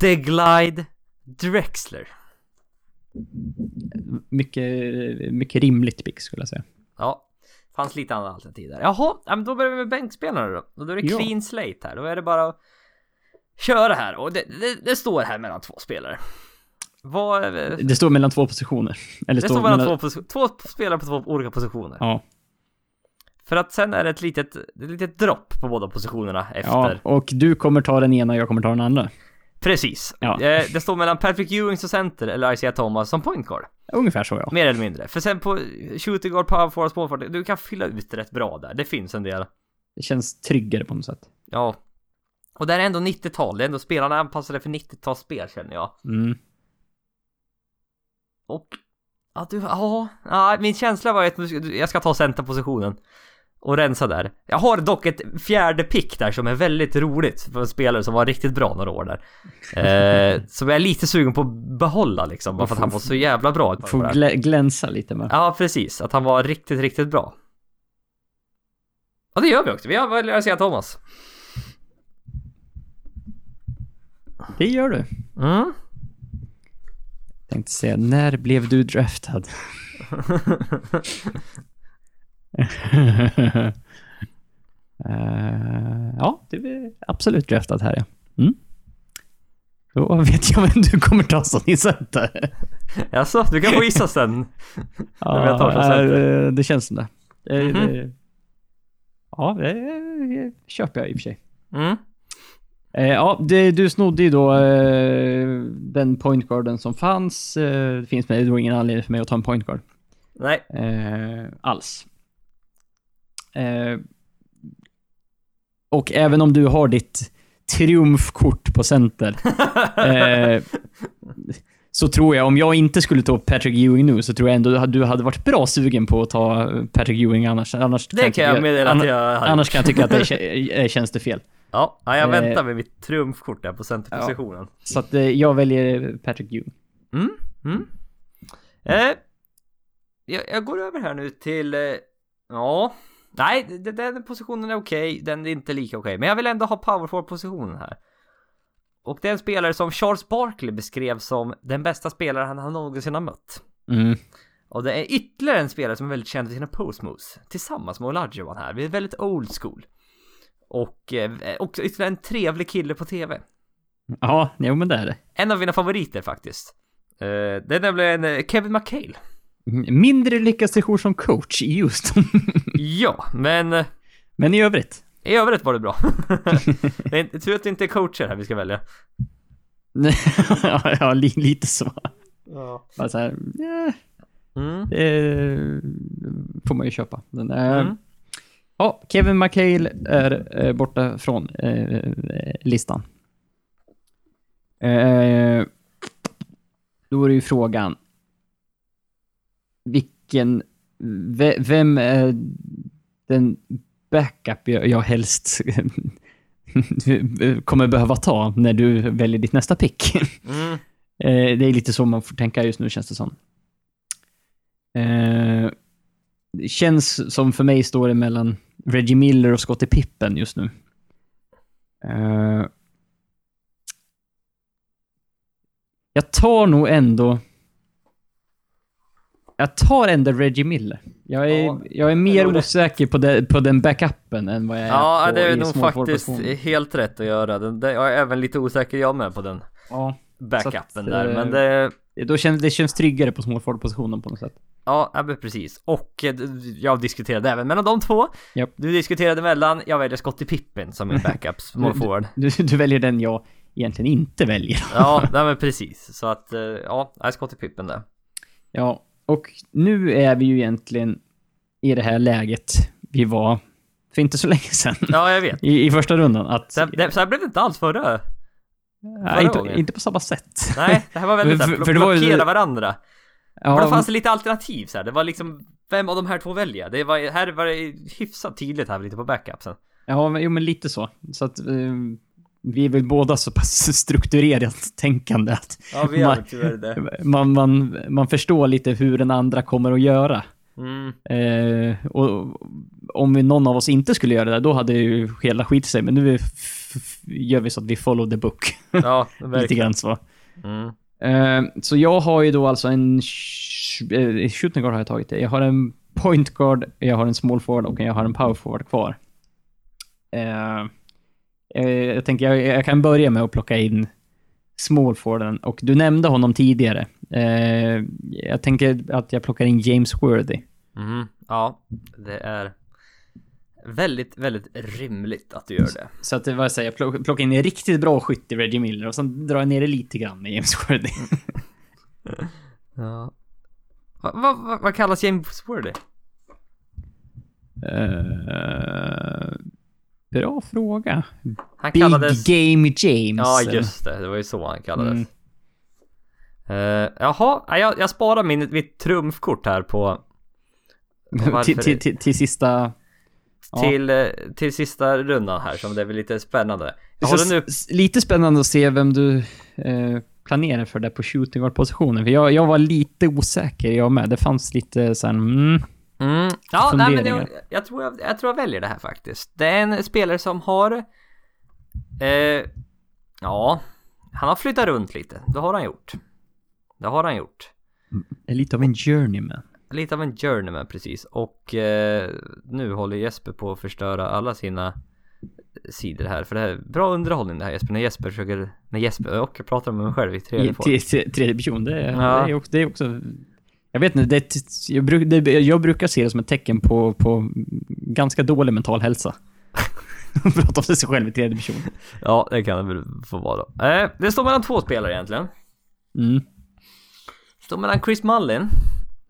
The Glide, Drexler. Mycket, mycket rimligt pick skulle jag säga. Ja, fanns lite andra alternativ där. Jaha, ja, men då börjar vi med bänkspelare då. Och då är det Ja. clean slate här. Då är det bara att köra här. Och det, det, det står här mellan två spelare. Vad... Det, Det står mellan två positioner. Eller står mellan två, posi- två spelare på två olika positioner. Ja, För att sen är det ett litet, ett litet dropp på båda positionerna efter. ja, och du kommer ta den ena och jag kommer ta den andra. Precis. Ja. Eh, Det står mellan Patrick Ewing som center eller Isaiah Thomas som point guard. Ungefär så ja. Mer eller mindre. För sen på shooting guard, power forward, small forward, du kan fylla ut rätt bra där. Det finns en del. Det känns tryggare på något sätt. Ja. Och där är ändå 90-tal. Det är ändå spelarna anpassade för 90-talsspel känner jag. Mm. Och... Ja, du... Ja, ja, min känsla var att jag ska ta centerpositionen. Och rensa där. Jag har dock ett fjärde pick där som är väldigt roligt för en spelare som var riktigt bra några år där. Eh, som jag är lite sugen på att behålla liksom, bara för att han var så jävla bra. Får glä- glänsa lite med. Ja, precis. Att han var riktigt, riktigt bra. Ja, det gör vi också. Vi har väl Isaiah Thomas. Det gör du. Mm. Tänkte säga, när blev du draftad? Eh, ja, du är absolut draftad här ja. Mm. Då vet jag vem du kommer ta som din center. Jaså, du kan få gissa sen. Vem jag tar som Ja, center. eh, det känns som det. Det- Mhm. det- Ja, det det köper jag i och för sig. Mm. Ja, det, du snodde ju då den pointguarden som fanns. Det finns med, det var ingen anledning för mig att ta en pointguard. Nej. Alls. Eh, och även om du har ditt triumfkort på center. eh, så tror jag, om jag inte skulle ta Patrick Ewing nu, så tror jag ändå att du hade varit bra sugen på att ta Patrick Ewing annars. annars Det kan jag tycka- meddela att jag har Annars kan jag tycka att det eh, känns det fel. Ja, ja, jag Eh. väntar med mitt triumfkort där på centerpositionen. Så att jag väljer Patrick Ewing. Mm, mm. Eh, jag, jag går över här nu till, ja, nej, den positionen är okej, den är inte lika okej, men jag vill ändå ha power forward positionen här. Och det är en spelare som Charles Barkley beskrev som den bästa spelaren han någonsin har mött. Mm. Och det är ytterligare en spelare som är väldigt känd för sina post moves. Tillsammans med Olajuwon här. Vi är väldigt old school. Och eh, också ytterligare en trevlig kille på TV. Ja, jo men det är det. En av mina favoriter faktiskt. Eh, det är nämligen eh, Kevin McHale. Mindre lyckad session som coach i Houston. Ja, men eh, men i övrigt. i övrigt var det bra. det är tur att det inte är coacher här vi ska välja. ja, ja li, lite så. Ja. Bara så här, ja, Mm. det får man ju köpa. Men, eh, Mm. Ja, Kevin McHale är eh, borta från eh, listan. Eh, då är det ju frågan. Vilken... ve- Vem är den backup jag, jag helst kommer behöva ta när du väljer ditt nästa pick? Mm. Eh, det är lite så man får tänka just nu känns det som. Eh, det känns som för mig står det mellan Reggie Miller och Scottie Pippen just nu. Eh, jag tar nog ändå... Jag tar ändå Reggie Miller. Jag är, Ja, jag är det mer rätt. osäker på, det, på den backupen än vad jag är Ja, på det är nog faktiskt helt rätt att göra. Den, det, jag är även lite osäker jag med på den Ja, backupen att, där. eh, Men det, då känns, det känns tryggare på small forward-positionen på något sätt. ja, ja, men precis. Och eh, jag diskuterade även mellan de två. Japp. Du diskuterade mellan, jag väljer Scottie Pippen som min backup, small Du- forward. Du, du väljer den jag egentligen inte väljer. Ja, nej men precis. Så att, eh, ja, Scottie Pippen där. Ja, och nu är vi ju egentligen i det här läget vi var för inte så länge sedan. Ja, jag vet. I, i första rundan. Att, Så, här- det, så här blev det inte alls förra. nej, inte, inte på samma sätt. Nej, det här var väldigt För- för det var ju- blockera varandra. Ja, Och då fanns det lite alternativ så här. Det var liksom, vem av de här två väljer? Det var, här var det hyfsat tydligt här lite på backupsen. ja men, jo, men lite så. Så att eh, vi är väl båda så pass strukturerat tänkande att Ja, vi Man- är tyvärr det. man, man, man förstår lite hur den andra kommer att göra. Mm. Eh, och om vi, någon av oss inte skulle göra det, då hade ju hela skit sig. Men nu gör vi så att vi follow the book. Ja, Lite verkligen. grann så. Mm. Eh, så jag har ju då alltså en... eh, Shooting guard har jag tagit det. Jag har en point guard, jag har en small forward och jag har en power forward kvar. Eh, jag tänker jag, jag kan börja med att plocka in small forwarden och du nämnde honom tidigare. Eh, jag tänker att jag plockar in James Worthy. Mhm. Ja, det är väldigt, väldigt rimligt att du gör det. Så att det var så här, jag plock- plockar in en riktigt bra skytt i Reggie Miller och sen drar jag ner det lite grann med James Worthy. Ja. Vad va, va, vad kallas James Worthy? Eh, bra fråga. Han Big kallades... Game James. Ja, just det. Det var ju så han kallades. Mm. Eh, jaha, ja, jag, jag sparar min, mitt trumfkort här på... varför till, till, till, till sista... Ja. Till, eh, till sista rundan här, som det är väl lite spännande. Nu... Lite spännande att se vem du eh, planerar för där på shooting guard positionen För jag, jag var lite osäker jag med. Det fanns lite såhär, mm, Mm. Ja, nej, men jag, jag, tror jag, jag tror jag väljer det här faktiskt. Det är en spelare som har... Eh, ja, han har flyttat runt lite. Det har han gjort. Det har han gjort. är lite av en journeyman. Lite av en journeyman precis. Och eh, nu håller Jesper på att förstöra alla sina sidor här. För det här är bra underhållning det här Jesper. När Jesper försöker... När Jesper... Och jag pratar med mig själv i tredje till, tredje person, det, är- Ja. det, är också, det är också... Jag vet inte, det, jag, bruk, det, jag brukar se det som ett tecken på, på ganska dålig mental hälsa. Prata om sig själv i tredje person. Ja, det kan det väl få vara. Eh, det står mellan två spelare egentligen. Mm. Står mellan Chris Mullin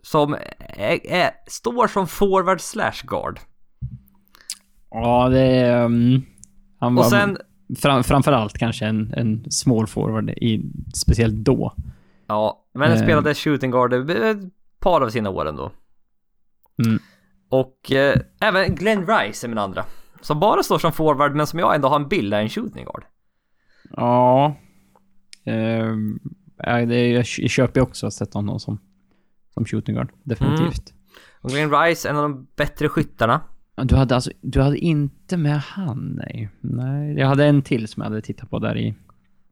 som är, är, står som forward slash guard. Ja, det är... Um, han var Och sen, fram, framförallt kanske en, en small forward, i, speciellt då. Ja, men Eh. spelade shooting guard ett par av sina år ändå. Mm. Och eh, även Glenn Rice är min andra. Som bara står som forward men som jag ändå har en bild av en shooting guard. Ja. Ja, det, jag, köper ju också att sätta honom som, som shooting guard. Definitivt. Och Glenn Rice, en av de bättre skyttarna. Du hade alltså, du hade inte med han, nej. Nej, jag hade en till som jag hade tittat på där i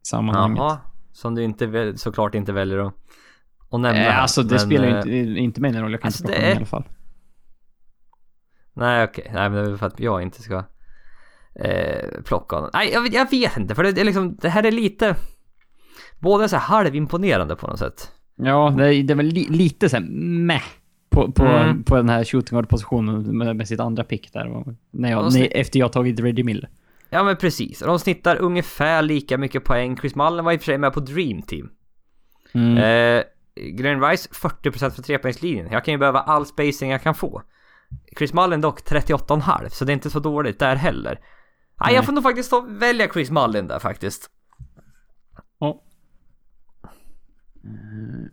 sammanhanget. Jaha. Som du inte såklart inte väljer att, att nämna. Eh, alltså det Men, spelar ju eh, inte, inte mig någon roll, jag kan alltså, inte det plocka honom är- i alla fall. Nej okej, nej men det är för att jag inte ska eh, plocka honom. Nej, jag, jag vet inte, för det, det, är liksom, det här är lite... Båda är så här halvimponerande på något sätt. Ja, det är, det är väl li, lite såhär meh på, på, Mm. på den här shooting guard-positionen med, med sitt andra pick där. När jag, när, efter jag tagit Reggie Miller. Ja men precis, de snittar ungefär lika mycket poäng. Chris Mullen var i och för sig med på Dream Team. Mm. Eh, Glenn Rice 40% för trepoängslinjen. Jag kan ju behöva all spacing jag kan få. Chris Mullen dock 38,5 så det är inte så dåligt där heller. Nej, Nej. jag får nog faktiskt välja Chris Mullen där faktiskt. Ja. Eh,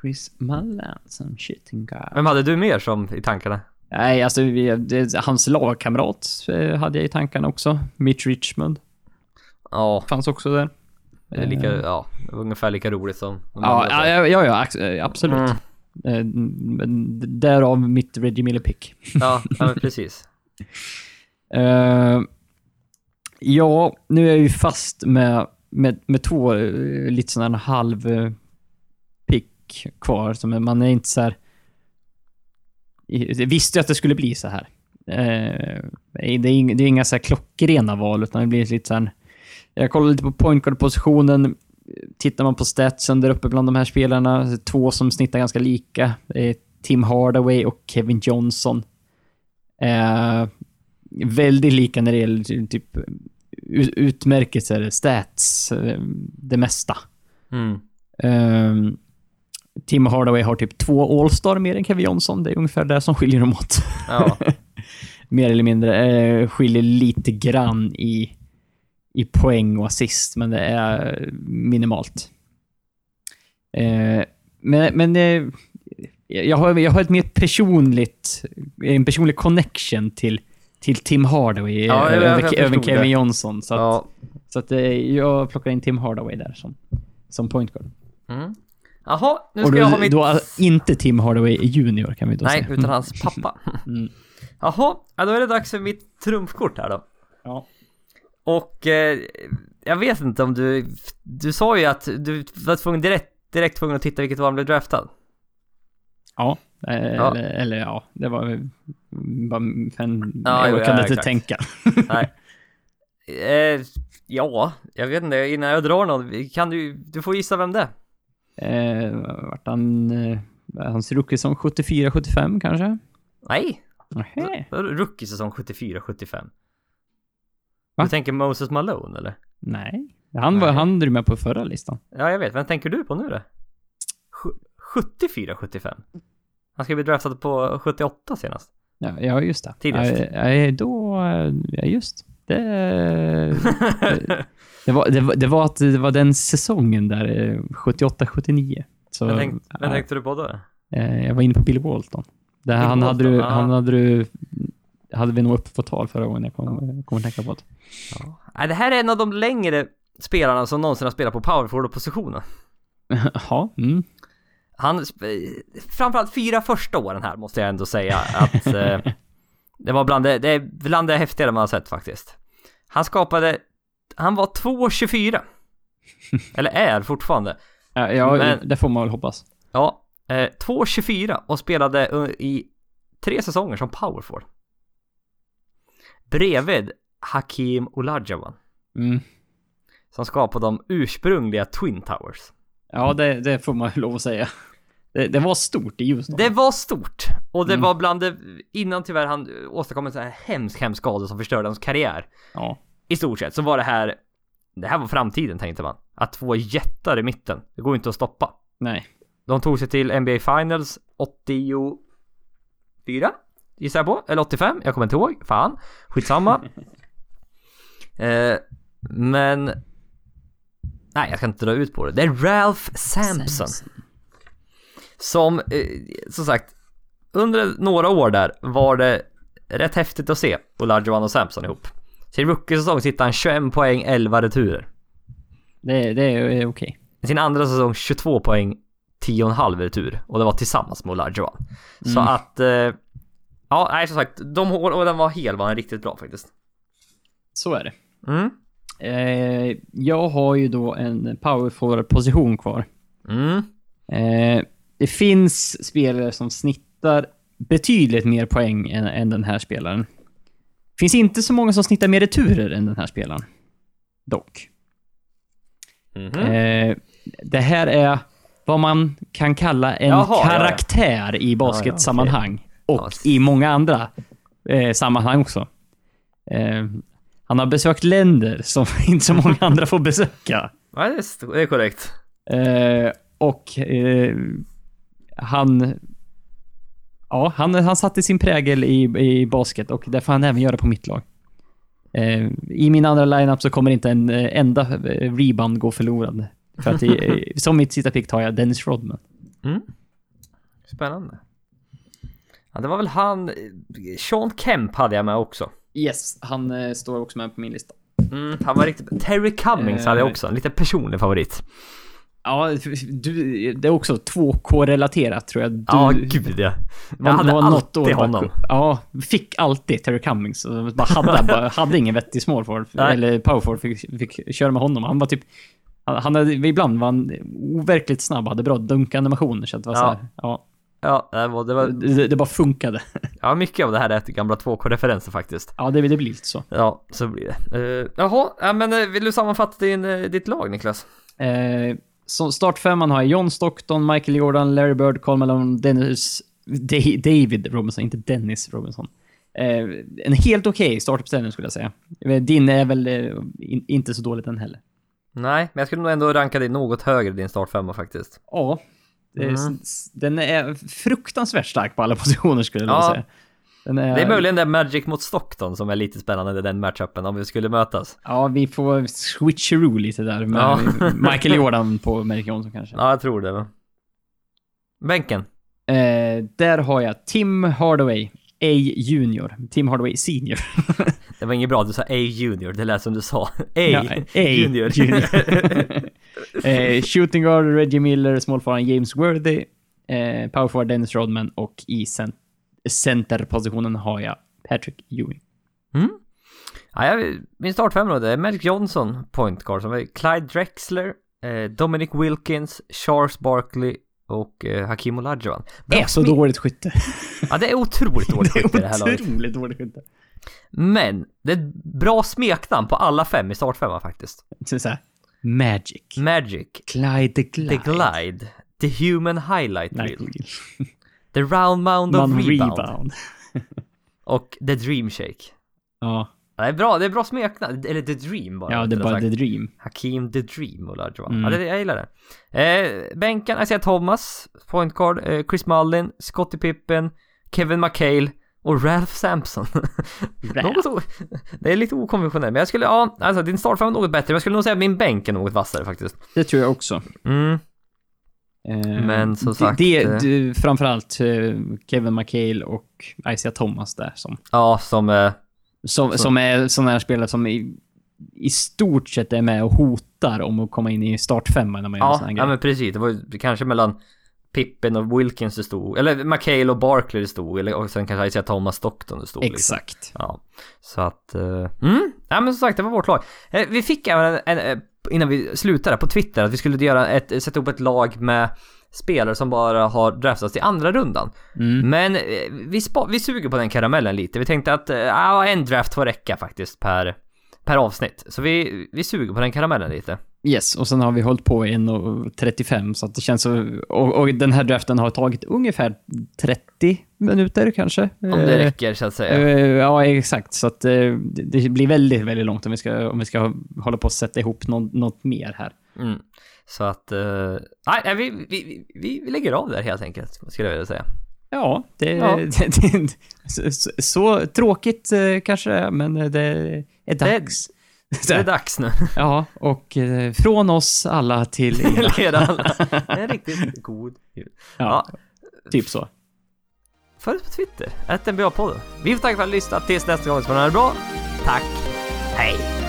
Chris Mullen som shooting guard. Vem hade du mer som i tankarna? Nej, alltså vi, det, hans lagkamrat eh, hade jag i tankarna också. Mitch Richmond Ja, fanns också där. det är lika, ja, ungefär lika roligt som Ja, ja, ja, ja, ja eh, absolut. Mm. Eh, Därav mitt Reggie Miller-pick. Ja, ja men precis. Eh, ja, nu är jag ju fast med, med, med två eh, lite sådana halv eh, pick kvar. Som man är inte så här... Visste ju att det skulle bli så här. Eh, det, är inga, det är inga så här klockrena val, utan det blir lite så här... Jag kollar lite på point guard-positionen. Tittar man på statsen där uppe bland de här spelarna, två som snittar ganska lika. Är Tim Hardaway och Kevin Johnson. Eh, väldigt lika när det gäller typ ut- utmärkelser, stats, eh, det mesta. Mm. Ehm, Tim Hardaway har typ två All-star mer än Kevin Johnson. Det är ungefär det som skiljer dem åt. Ja. mer eller mindre. Eh, skiljer lite grann i, i poäng och assist, men det är minimalt. Eh, men men eh, jag, har, jag har ett mer personligt, en personlig connection till, till Tim Hardaway Ja, över, över Kevin det. Johnson. Så att, ja. så att eh, jag plockar in Tim Hardaway där som, som point guard. Mm. Jaha, nu ska då, jag ha mitt... då inte Tim Hardaway junior kan vi då Nej, säga. utan hans pappa. Mm. Jaha, ja, då är det dags för mitt trumfkort här då. Ja. Och eh, jag vet inte om du, du sa ju att du var tvungen direkt, direkt tvungen att titta vilket var han blev draftad. Ja, eh, Ja. Eller, eller ja, det var bara en... Ja, jag kan ja, inte exakt. tänka. Nej. Eh, ja, jag vet inte, innan jag drar någon, kan du, du får gissa vem det är. Eh, vart han... Eh, hans rookie som 74-75 kanske? Nej, Nähä. rookie-säsong 74-75. Va? Du tänker Moses Malone eller? Nej. Han var Nej. han är med på förra listan. Ja, jag vet. Vem tänker du på nu då? Sju- 74-75? Han ska bli draftad på 78 senast. Ja, ja just det. Tidigast. Ja, då... Ja, just. Det... Det var, det, var, det var att det var den säsongen där, eh, 78-79. Så, Vem, tänk, vem ja, tänkte du på då? eh, jag var inne på Bill Walton. Bill han, hade Walton, du, ja. han hade du... Hade vi nog uppe på tal förra gången jag kom, kom att tänka på det. Ja. Det här är en av de längre spelarna som någonsin har spelat på powerforward-positionen. Jaha, mm. Han, framförallt fyra första åren här måste jag ändå säga att eh, det var bland det, det är bland det häftigare man har sett faktiskt. Han skapade, han var 2,24. Eller är fortfarande. Ja, ja Men- det får man väl hoppas. Ja, eh, 2,24 och spelade i tre säsonger som powerforward. Bredvid Hakim Olajuwon. Mm. Som skapade de ursprungliga Twin Towers. Ja, det, det får man lov att säga. Det, det var stort i Houston. Det var stort. Och det Mm. var bland det, innan tyvärr han åstadkom en sån här hemsk, hemsk skada som förstörde hans karriär. Ja. I stort sett så var det här, det här var framtiden tänkte man. Att få jättar i mitten, det går inte att stoppa. Nej. De tog sig till NBA Finals 84 gissar jag på, eller 85, jag kommer inte ihåg, fan, skitsamma. eh, men, nej jag ska inte dra ut på det. Det är Ralph Sampson. Som, eh, som sagt, under några år där var det rätt häftigt att se Olajuwon och Sampson ihop. Sin rookie-säsong sitter han 21 poäng, 11 returer. Det, det är okej. I sin andra säsong 22 poäng, 10,5 retur. Och det var tillsammans med Olajuwon. Så Mm. att, eh, ja nej som sagt, de och den var hel var den riktigt bra faktiskt. Så är det. Mm. Eh, jag har ju då en power forward position kvar. Mm. Eh, det finns spelare som snittar betydligt mer poäng än, än den här spelaren. Finns inte så många som snittar mer returer än den här spelaren. Dock. Mhm. Eh, det här är vad man kan kalla en Jaha, ja, ja. karaktär i basketsammanhang. Och Ja, s- i många andra eh, sammanhang också. Eh, han har besökt länder som inte så många andra får besöka. Ja, det är, st- det är korrekt. Eh, och eh, han... Ja, han, han satte sin prägel i, i basket och det får han även göra på mitt lag. Eh, I min andra lineup så kommer inte en eh, enda eh, rebound gå förlorad. För att i, som mitt sista pick tar jag Dennis Rodman. Mm. Spännande. Ja, det var väl han... Sean Kemp hade jag med också. Yes, han eh, står också med på min lista. Mm, han var riktigt... Terry Cummings hade jag också. En lite personlig favorit. Ja, du, det är också 2K-relaterat tror jag. Du, Ja, gud ja. Jag var- hade var alltid år honom. bakom. Ja, fick alltid Terry Cummings. Bara hade, bara, hade ingen vettig small forward, eller power forward, fick, fick köra med honom. Han var typ... Han, hade, ibland var han overkligt snabb, hade bra dunkanimationer. Så att det var Ja. så här, ja. Ja, det var, det var, Det, det bara funkade. ja, mycket av det här är gamla 2K-referenser faktiskt. Ja, det, det blir lite så. Ja, så blir det. Uh, jaha, ja, men eh, vill du sammanfatta din, eh, ditt lag Niklas? Eh, som startfemman har jag John Stockton, Michael Jordan, Larry Bird, Karl Malone, Dennis... Da- David Robinson, inte Dennis Robinson. Eh, en helt okej startuppställning skulle jag säga. Eh, Din är väl eh, in, inte så dåligt den heller. Nej, men jag skulle nog ändå ranka dig något högre, din startfemma faktiskt. Ja. Mm. Den är fruktansvärt stark på alla positioner skulle jag Ja. säga. Är, Det är möjligen den Magic mot Stockton som är lite spännande, den matchupen, om vi skulle mötas. Ja, vi får switcheroo lite där med Ja. Michael Jordan på Merrick Johnson kanske. Ja, jag tror det. Bänken. Eh, där har jag Tim Hardaway, A Junior. Tim Hardaway Senior. Det var inget bra, du sa A Junior, det lät som du sa. A, Ja, A Junior. eh, shooting guard Reggie Miller, small forward James Worthy, eh, power forward Dennis Rodman och i cent- centerpositionen har jag Patrick Ewing. mm. ja, jag, min startfemma då, det är Magic Johnson, point guard, som är Clyde Drexler, eh, Dominic Wilkins, Charles Barkley och eh, Hakim Olajuwon. Det är så smi- dåligt skytte. Ja, det är otroligt dåligt det skytte i det här är laget. otroligt dåligt skytte. Men, det är ett bra smeknamn på alla fem i startfemman faktiskt. Så så här, Magic. Magic, Clyde the Glide. The Glide, The Human Highlight Reel, The Round Mound of Man Rebound, rebound. och The Dream Shake. Ja, Ja, Det är bra, det är bra smeknamn, eller The Dream bara. ja det är bara sagt. the dream. Hakim The Dream Olajuwon. Mm. Ja, det, jag gillar det. Eh, bänken, Isaiah Thomas, point guard, eh, Chris Mullin, Scottie Pippen, Kevin McHale och Ralph Sampson. något o- det är lite okonventionellt, men jag skulle, ja, alltså din startfem är något bättre, men jag skulle nog säga att min bänk är något vassare faktiskt. Det tror jag också. Mm. Eh, Men som det- sagt, Det, eh, det, framförallt eh, Kevin McHale och Isaiah Thomas där som, Ja, som, eh, som, som är sådana här spelare som i, i stort sett är med och hotar om att komma in i startfemman när man gör en ja, här ja men precis, det var kanske mellan Pippen och Wilkins det stod, eller McHale och Barkley det stod, eller och sen kanske Isaiah Thomas Stockton det stod. liksom. Exakt. Ja, så att... Mm, ja men som sagt, det var vårt lag. Vi fick även en, en, innan vi slutade på Twitter att vi skulle göra ett, sätta upp ett lag med spelare som bara har draftats till andra rundan. Mm. Men eh, vi, spa, vi suger på den karamellen lite. Vi tänkte att ja, en draft får räcka faktiskt per, per avsnitt. Så vi, vi suger på den karamellen lite. Yes, och sen har vi hållit på i 1.35 så att det känns så... Och, och den här draften har tagit ungefär 30 minuter kanske. Om det räcker så att säga. Eh, Ja, exakt. Så att eh, det blir väldigt, väldigt långt om vi ska, om vi ska hålla på att sätta ihop något, något mer här. Mm. Så att... eh, nej, vi, vi, vi, vi lägger av där helt enkelt, skulle jag vilja säga. Ja, det, Ja. det, det så, så, tråkigt eh, kanske men det är dags. Det är dags nu. Ja, och eh, från oss alla till er. Alla. En riktigt god jul. Ja, Ja. typ så. Följ oss på Twitter, att NBA-podden. Vi får tacka för att ni lyssnat. Tills nästa gång så får ni ha det bra. Tack. Hej.